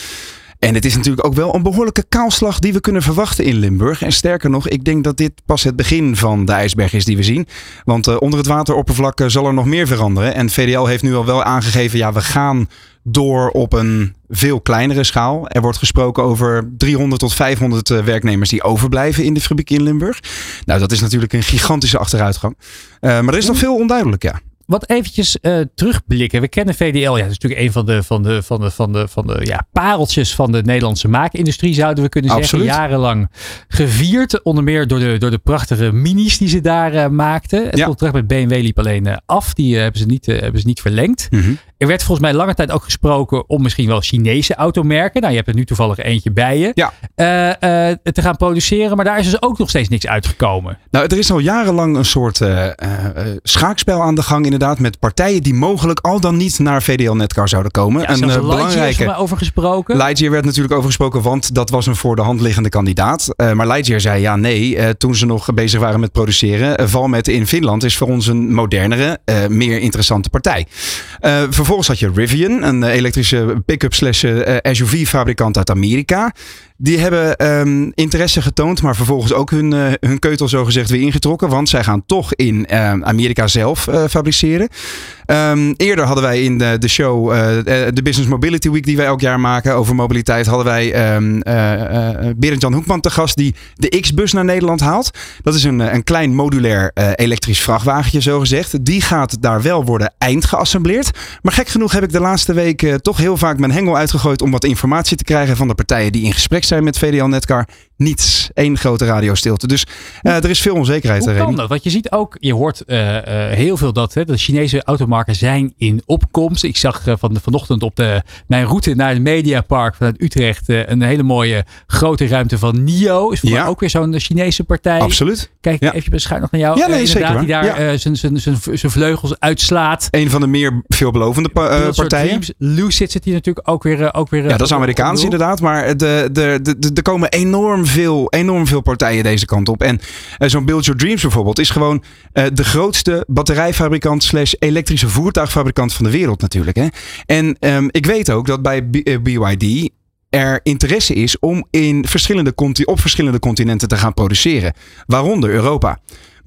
En het is natuurlijk ook wel een behoorlijke kaalslag die we kunnen verwachten in Limburg. En sterker nog, ik denk dat dit pas het begin van de ijsberg is die we zien. Want onder het wateroppervlak zal er nog meer veranderen. En VDL heeft nu al wel aangegeven, ja, we gaan door op een veel kleinere schaal. Er wordt gesproken over 300 tot 500 eh, werknemers die overblijven in de fabriek in Limburg. Nou, dat is natuurlijk een gigantische achteruitgang. Eh, maar er is nog veel onduidelijk, ja. Wat eventjes eh, terugblikken. We kennen VDL. Ja, dat is natuurlijk een van de, van de, van de, van de, van de ja, pareltjes van de Nederlandse maakindustrie, zouden we kunnen Absoluut. zeggen. Jarenlang gevierd. Onder meer door de, door de prachtige minis die ze daar eh, maakten. Het Ja. contract met BMW liep alleen eh, af. Die hebben, ze niet, hebben ze niet verlengd. Er werd volgens mij lange tijd ook gesproken om misschien wel Chinese automerken. Nou, je hebt er nu toevallig eentje bij je. Ja. te gaan produceren. Maar daar is dus ook nog steeds niks uitgekomen. Nou, er is al jarenlang een soort schaakspel aan de gang, inderdaad, met partijen die mogelijk al dan niet naar VDL Netcar zouden komen. Ja, een zelfs eh, is belangrijke. maar over gesproken. Lightyear werd natuurlijk over gesproken, want dat was een voor de hand liggende kandidaat. Eh, maar Lightyear zei ja, nee, eh, toen ze nog bezig waren met produceren. Uh, Valmet in Finland is voor ons een modernere, meer interessante partij. Vervolgens had je Rivian, een elektrische pick-up slash eh, SUV-fabrikant uit Amerika. Die hebben ehm, interesse getoond, maar vervolgens ook hun, eh, hun keutel zogezegd weer ingetrokken. Want zij gaan toch in eh, Amerika zelf eh, fabriceren. Ehm, eerder hadden wij in de, de show, eh, de Business Mobility Week die wij elk jaar maken over mobiliteit, hadden wij ehm eh, Berend-Jan Hoekman te gast die de X-bus naar Nederland haalt. Dat is een, een klein modulair elektrisch vrachtwagentje zogezegd. Die gaat daar wel worden eindgeassembleerd. Maar gek genoeg heb ik de laatste week toch heel vaak mijn hengel uitgegooid om wat informatie te krijgen van de partijen die in gesprek zijn met VDL Netcar. Niets. Eén grote radiostilte. Dus eh, er is veel onzekerheid. Hoe eh, kan dat? Want je ziet ook, je hoort eh, heel veel dat hè, de Chinese automarken zijn in opkomst. Ik zag van, vanochtend op de, mijn route naar het Mediapark vanuit Utrecht een hele mooie grote ruimte van NIO. Is voor Ja. ook weer zo'n Chinese partij. Absoluut. Kijk Ja. even beschuin nog naar jou. Ja, nee, zeker inderdaad, Die daar zijn- zijn- zijn zijn vleugels uitslaat. Een van de meer veelbelovende pa- partijen. Lucid zit hier natuurlijk ook weer. ook weer Ja, dat is Amerikaans de inderdaad. Maar de, de, de, de- er komen enorm veel, enorm veel partijen deze kant op. En eh, zo'n Build Your Dreams bijvoorbeeld is gewoon eh, de grootste batterijfabrikant slash elektrische voertuigfabrikant van de wereld natuurlijk. Hè? En ehm, ik weet ook dat bij B- eh, BYD er interesse is om in verschillende op verschillende continenten te gaan produceren. Waaronder Europa.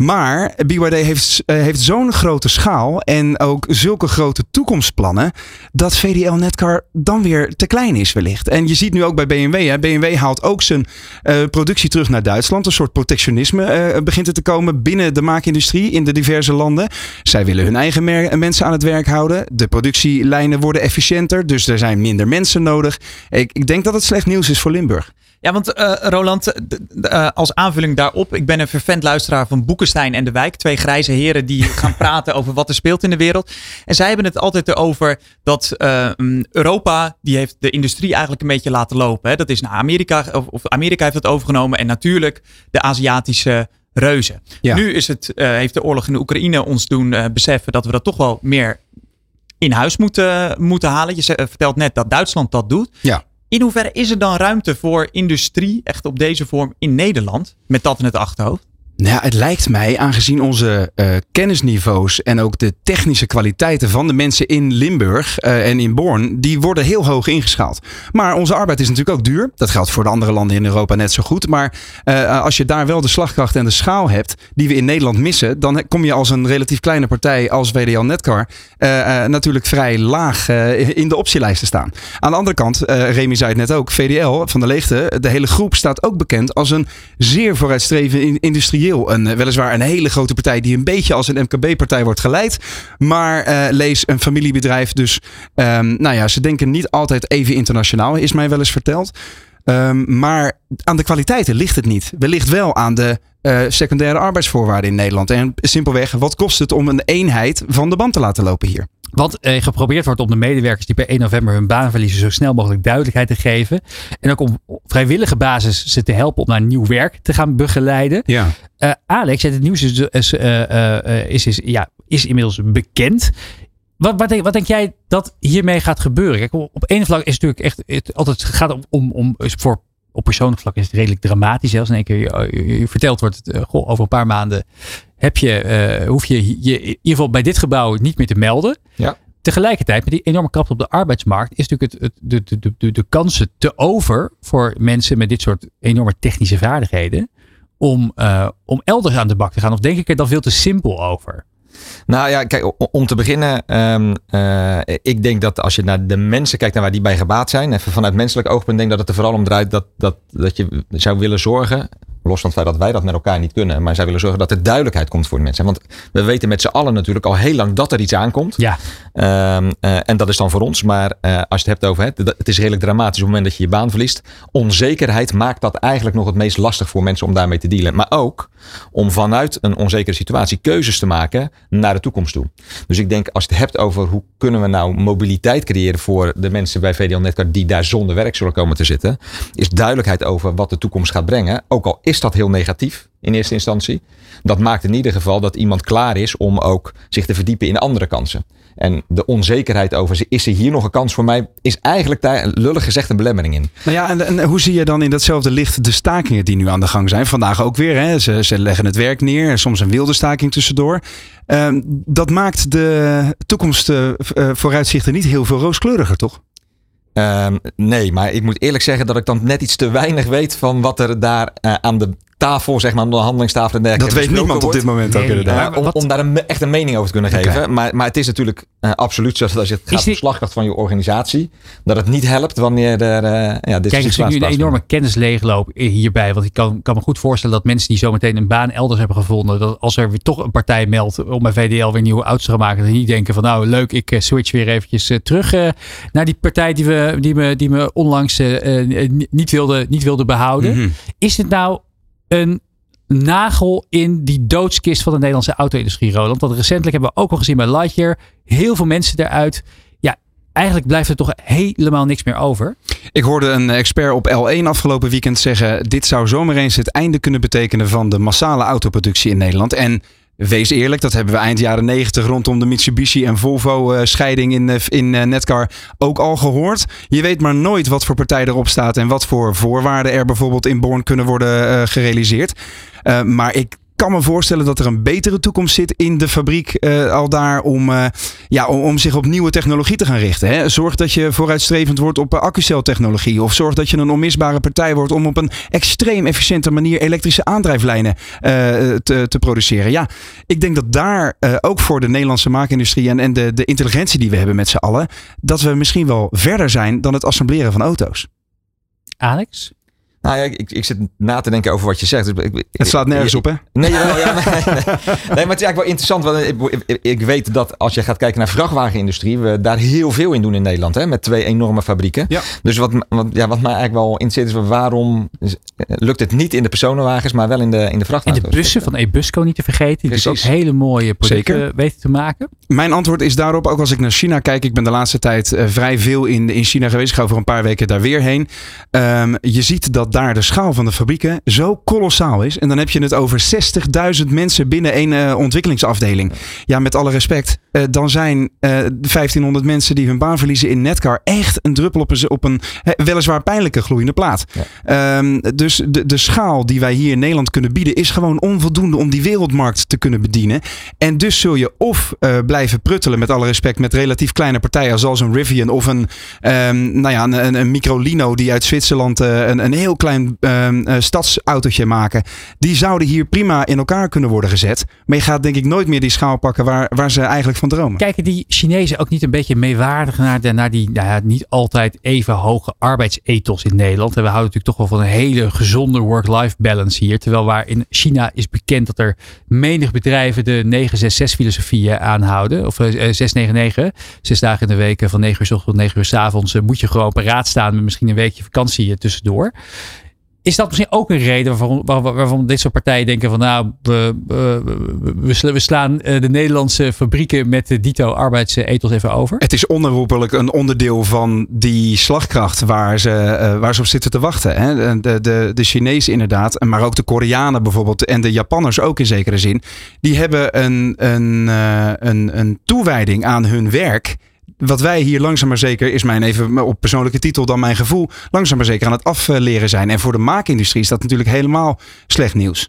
Maar BYD heeft, eh, heeft zo'n grote schaal en ook zulke grote toekomstplannen. dat VDL Netcar dan weer te klein is, wellicht. En je ziet nu ook bij BMW. Hè, BMW haalt ook zijn eh, productie terug naar Duitsland. Een soort protectionisme eh, begint er te komen binnen de maakindustrie in de diverse landen. Zij willen hun eigen mensen aan het werk houden. De productielijnen worden efficiënter, dus er zijn minder mensen nodig. Ik, ik denk dat het slecht nieuws is voor Limburg. Ja, want eh, Roland, d- eh, als aanvulling daarop, ik ben een vervent luisteraar van Boekenstein en De Wijk. Twee grijze heren die gaan praten over wat er speelt in de wereld. En zij hebben het altijd erover dat eh, mm, Europa, die heeft de industrie eigenlijk een beetje laten lopen. Hè. Dat is naar Amerika, of, of Amerika heeft dat overgenomen. En natuurlijk de Aziatische reuzen. Ja. Nu is het, eh, heeft de oorlog in de Oekraïne ons doen eh, beseffen dat we dat toch wel meer in huis moeten, moeten halen. Je eh, vertelt net dat Duitsland dat doet. Ja. In hoeverre is er dan ruimte voor industrie, echt op deze vorm in Nederland, met dat in het achterhoofd? Nou, het lijkt mij, aangezien onze eh, kennisniveaus en ook de technische kwaliteiten van de mensen in Limburg eh, en in Born, die worden heel hoog ingeschaald. Maar onze arbeid is natuurlijk ook duur. Dat geldt voor de andere landen in Europa net zo goed. Maar eh, als je daar wel de slagkracht en de schaal hebt die we in Nederland missen, dan kom je als een relatief kleine partij als VDL Netcar natuurlijk vrij laag in de optielijst te staan. Aan de andere kant, Remy zei het net ook, VDL van de Leegte, de hele groep staat ook bekend als een zeer vooruitstrevend in- Een, eh, weliswaar een hele grote partij die een beetje als een MKB-partij wordt geleid. Maar eh, lees een familiebedrijf. Dus ehm, nou ja, ze denken niet altijd even internationaal, is mij wel eens verteld. Ehm, maar aan de kwaliteiten ligt het niet. Wellicht wel aan de eh, secundaire arbeidsvoorwaarden in Nederland. En simpelweg, wat kost het om een eenheid van de band te laten lopen hier? Wat eh, geprobeerd wordt om de medewerkers die per 1 november hun baan verliezen zo snel mogelijk duidelijkheid te geven. En ook om op vrijwillige basis ze te helpen om naar nieuw werk te gaan begeleiden. Ja. Eh, Alex, het nieuws is, is, eh, eh, is, is, ja, is inmiddels bekend. Wat, wat, denk, wat denk jij dat hiermee gaat gebeuren? Kijk, op één vlak is het natuurlijk echt het, altijd gaat om, om, om voor op persoonlijk vlak is het redelijk dramatisch. Zelfs in één keer je, je- je verteld wordt, het, eh, goh, over een paar maanden heb je, eh, hoef je je in ieder geval bij dit gebouw niet meer te melden. Ja. Tegelijkertijd, met die enorme krapte op de arbeidsmarkt, is natuurlijk het, het, de, de, de, de, de kansen te over voor mensen met dit soort enorme technische vaardigheden. Om, eh, om elders aan de bak te gaan. Of denk ik er dan veel te simpel over? Nou ja, kijk, om te beginnen, ehm, eh, ik denk dat als je naar de mensen kijkt en waar die bij gebaat zijn, even vanuit menselijk oogpunt, denk ik dat het er vooral om draait dat, dat, dat je zou willen zorgen, los van het feit dat wij dat met elkaar niet kunnen, maar zou willen zorgen dat er duidelijkheid komt voor de mensen. Want we weten met z'n allen natuurlijk al heel lang dat er iets aankomt. Ja, Ehm, eh, en dat is dan voor ons. Maar eh, als je het hebt over het, het is redelijk dramatisch op het moment dat je je baan verliest. Onzekerheid maakt dat eigenlijk nog het meest lastig voor mensen om daarmee te dealen. Maar ook om vanuit een onzekere situatie keuzes te maken naar de toekomst toe. Dus ik denk als je het hebt over hoe kunnen we nou mobiliteit creëren voor de mensen bij VDL Netcard die daar zonder werk zullen komen te zitten. Is duidelijkheid over wat de toekomst gaat brengen. Ook al is dat heel negatief in eerste instantie. Dat maakt in ieder geval dat iemand klaar is om ook zich te verdiepen in andere kansen. En de onzekerheid over, is er hier nog een kans voor mij, is eigenlijk daar lullig gezegd een belemmering in. Nou ja, en, en hoe zie je dan in datzelfde licht de stakingen die nu aan de gang zijn? Vandaag ook weer. Hè? Ze, ze leggen het werk neer. Soms een wilde staking tussendoor. Ehm, dat maakt de toekomst eh, eh, vooruitzichten niet heel veel rooskleuriger, toch? Ehm, nee, maar ik moet eerlijk zeggen dat ik dan net iets te weinig weet van wat er daar eh, aan de tafel, zeg maar, aan de handelingstafel en dergelijke Dat weet besproken niemand op dit moment ook inderdaad. om, daar een, echt een mening over te kunnen geven. Maar, maar het is natuurlijk eh, absoluut zo dat als je het gaat om dit- slagkracht van je organisatie, dat het niet helpt wanneer er eh ja, dit Kijk, er is nu een enorme kennisleegloop hierbij. Want ik kan, kan me goed voorstellen dat mensen die zometeen een baan elders hebben gevonden. Dat als er weer toch een partij meldt om bij VDL weer nieuwe auto's te gaan maken. Dat die niet denken van nou leuk, ik eh, switch weer eventjes terug eh, naar die partij die, we, die, me, die me onlangs niet, wilde, niet wilde behouden. Mhm. Is dit nou een nagel in die doodskist van de Nederlandse auto-industrie, Roland? Want recentelijk hebben we ook al gezien bij Lightyear. Heel veel mensen eruit. Ja, eigenlijk blijft er toch helemaal niks meer over. Ik hoorde een expert op L1 afgelopen weekend zeggen: dit zou zomaar eens het einde kunnen betekenen van de massale autoproductie in Nederland. En wees eerlijk, dat hebben we eind jaren 90 rondom de Mitsubishi en Volvo eh, scheiding in, eh, in eh, Netcar ook al gehoord. Je weet maar nooit wat voor partij erop staat en wat voor voorwaarden er bijvoorbeeld in Born kunnen worden gerealiseerd. Maar ik kan me voorstellen dat er een betere toekomst zit in de fabriek eh, al daar om, eh, ja, om, om zich op nieuwe technologie te gaan richten. Hè. Zorg dat je vooruitstrevend wordt op eh, accuceltechnologie. Of zorg dat je een onmisbare partij wordt om op een extreem efficiënte manier elektrische aandrijflijnen te, te produceren. Ja, ik denk dat daar ook voor de Nederlandse maakindustrie en, en de, de intelligentie die we hebben met z'n allen, dat we misschien wel verder zijn dan het assembleren van auto's. Alex? Nou ja, ik, ik zit na te denken over wat je zegt. Dus ik- Het slaat nergens op, hè? Nee, ja, nee, nee. nee, maar het is eigenlijk wel interessant. Want ik, ik, ik weet dat als je gaat kijken naar vrachtwagenindustrie, we daar heel veel in doen in Nederland. Hè, met twee enorme fabrieken. Ja. Dus wat, wat, ja, wat mij eigenlijk wel interesseert is, waarom lukt het niet in de personenwagens, maar wel in de, in de En de vrachtwagens? bussen van Ebusco niet te vergeten. Die dus ook hele mooie producten Zeker. weten te maken. Mijn antwoord is daarop, ook als ik naar China kijk. Ik ben de laatste tijd eh, vrij veel in, in China geweest. Ik ga over een paar weken daar weer heen. Ehm, je ziet dat daar de schaal van de fabrieken zo kolossaal is. En dan heb je het over 60.000 mensen binnen één eh, ontwikkelingsafdeling. Ja, met alle respect. eh, dan zijn eh 1500 mensen die hun baan verliezen in Netcar echt een druppel op een, op een hè, weliswaar pijnlijke gloeiende plaat. Ehm, dus de, de schaal die wij hier in Nederland kunnen bieden is gewoon onvoldoende om die wereldmarkt te kunnen bedienen. En dus zul je of blijven pruttelen, met alle respect, met relatief kleine partijen zoals een Rivian of een, ehm, nou ja, een, een, een Microlino die uit Zwitserland een, een heel klein eh, stadsautootje maken. Die zouden hier prima in elkaar kunnen worden gezet. Maar je gaat denk ik nooit meer die schaal pakken waar, waar ze eigenlijk van dromen. Kijken die Chinezen ook niet een beetje meewaardig naar, de, naar die nou ja, niet altijd even hoge arbeidsethos in Nederland? En we houden natuurlijk toch wel van een hele gezonde work-life balance hier. Terwijl waar in China is bekend dat er menig bedrijven de 966 filosofie aanhouden. Of eh, 699. Zes dagen in de week eh, van 9 uur s ochtends tot 9 uur s avonds eh, moet je gewoon paraat staan met misschien een weekje vakantie eh, tussendoor. Is dat misschien ook een reden waarom, waar- waarvan dit soort partijen denken van nou, we, we, we, sla- we slaan eh, de Nederlandse fabrieken met de dito arbeidsethos even over? Het is onherroepelijk een onderdeel van die slagkracht waar ze, eh, waar ze op zitten te wachten. Hè? De, de, de Chinezen inderdaad, maar ook de Koreanen bijvoorbeeld en de Japanners ook in zekere zin. Die hebben een, een, eh, een, een toewijding aan hun werk. Wat wij hier langzaam maar zeker, is mijn even op persoonlijke titel dan mijn gevoel, langzaam maar zeker aan het afleren zijn. En voor de maakindustrie is dat natuurlijk helemaal slecht nieuws.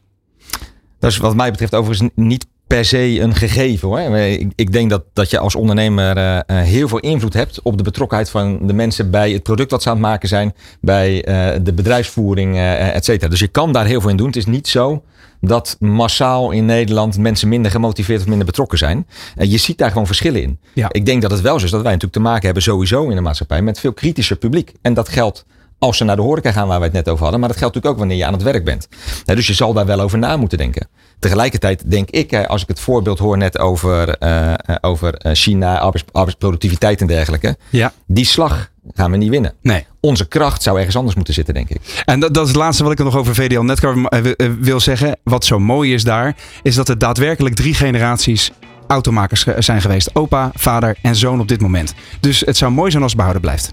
Dat is wat mij betreft overigens niet per se een gegeven hoor. Ik, ik denk dat, dat je als ondernemer eh, eh, heel veel invloed hebt op de betrokkenheid van de mensen bij het product wat ze aan het maken zijn, bij eh, de bedrijfsvoering, eh et cetera. Dus je kan daar heel veel in doen. Het is niet zo dat massaal in Nederland mensen minder gemotiveerd of minder betrokken zijn. En je ziet daar gewoon verschillen in. Ja. Ik denk dat het wel zo is dat wij natuurlijk te maken hebben sowieso in de maatschappij met veel kritischer publiek. En dat geldt als ze naar de horeca gaan waar we het net over hadden. Maar dat geldt natuurlijk ook wanneer je aan het werk bent. Dus je zal daar wel over na moeten denken. Tegelijkertijd denk ik, als ik het voorbeeld hoor net over, eh, eh, over eh, China, arbeids, arbeidsproductiviteit en dergelijke. Ja. Die slag gaan we niet winnen. Nee. Onze kracht zou ergens anders moeten zitten, denk ik. En dat, dat is het laatste wat ik nog over VDL Netcar wil- zeggen. Wat zo mooi is daar, is dat er daadwerkelijk drie generaties automakers zijn geweest. Opa, vader en zoon op dit moment. Dus het zou mooi zijn als het behouden blijft.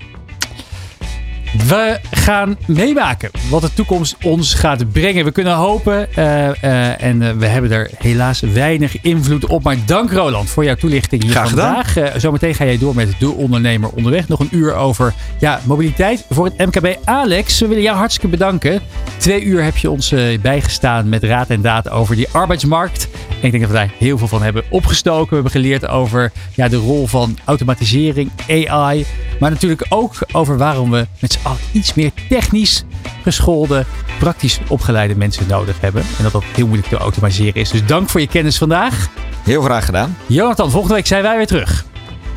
We gaan meemaken wat de toekomst ons gaat brengen. We kunnen hopen eh, eh, en eh, we hebben er helaas weinig invloed op. Maar dank Roland voor jouw toelichting hier Graag vandaag. Zometeen ga jij door met de ondernemer onderweg. Nog een uur over ja, mobiliteit voor het MKB. Alex, we willen jou hartstikke bedanken. Twee uur heb je ons bijgestaan met raad en daad over die arbeidsmarkt. En ik denk dat we daar heel veel van hebben opgestoken. We hebben geleerd over ja, de rol van automatisering, AI. Maar natuurlijk ook over waarom we met allen iets meer technisch geschoolde, praktisch opgeleide mensen nodig hebben. En dat dat heel moeilijk te automatiseren is. Dus dank voor je kennis vandaag. Heel graag gedaan. Jonathan, volgende week zijn wij weer terug.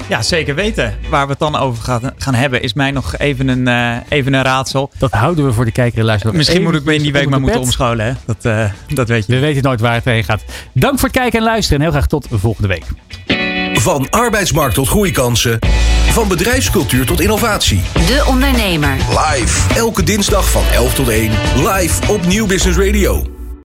Ja, zeker weten. Waar we het dan over gaan, gaan hebben, is mij nog even een, eh, even een raadsel. Dat houden we voor de kijker en luisteraar. Misschien moet ik me in die week maar moeten omscholen. Hè? Dat, eh, dat weet je. We weten nooit waar het heen gaat. Dank voor het kijken en luisteren. En heel graag tot volgende week. Van arbeidsmarkt tot groeikansen. Van bedrijfscultuur tot innovatie. De Ondernemer. Live. Elke dinsdag van 11 tot 1. Live op Nieuw Business Radio.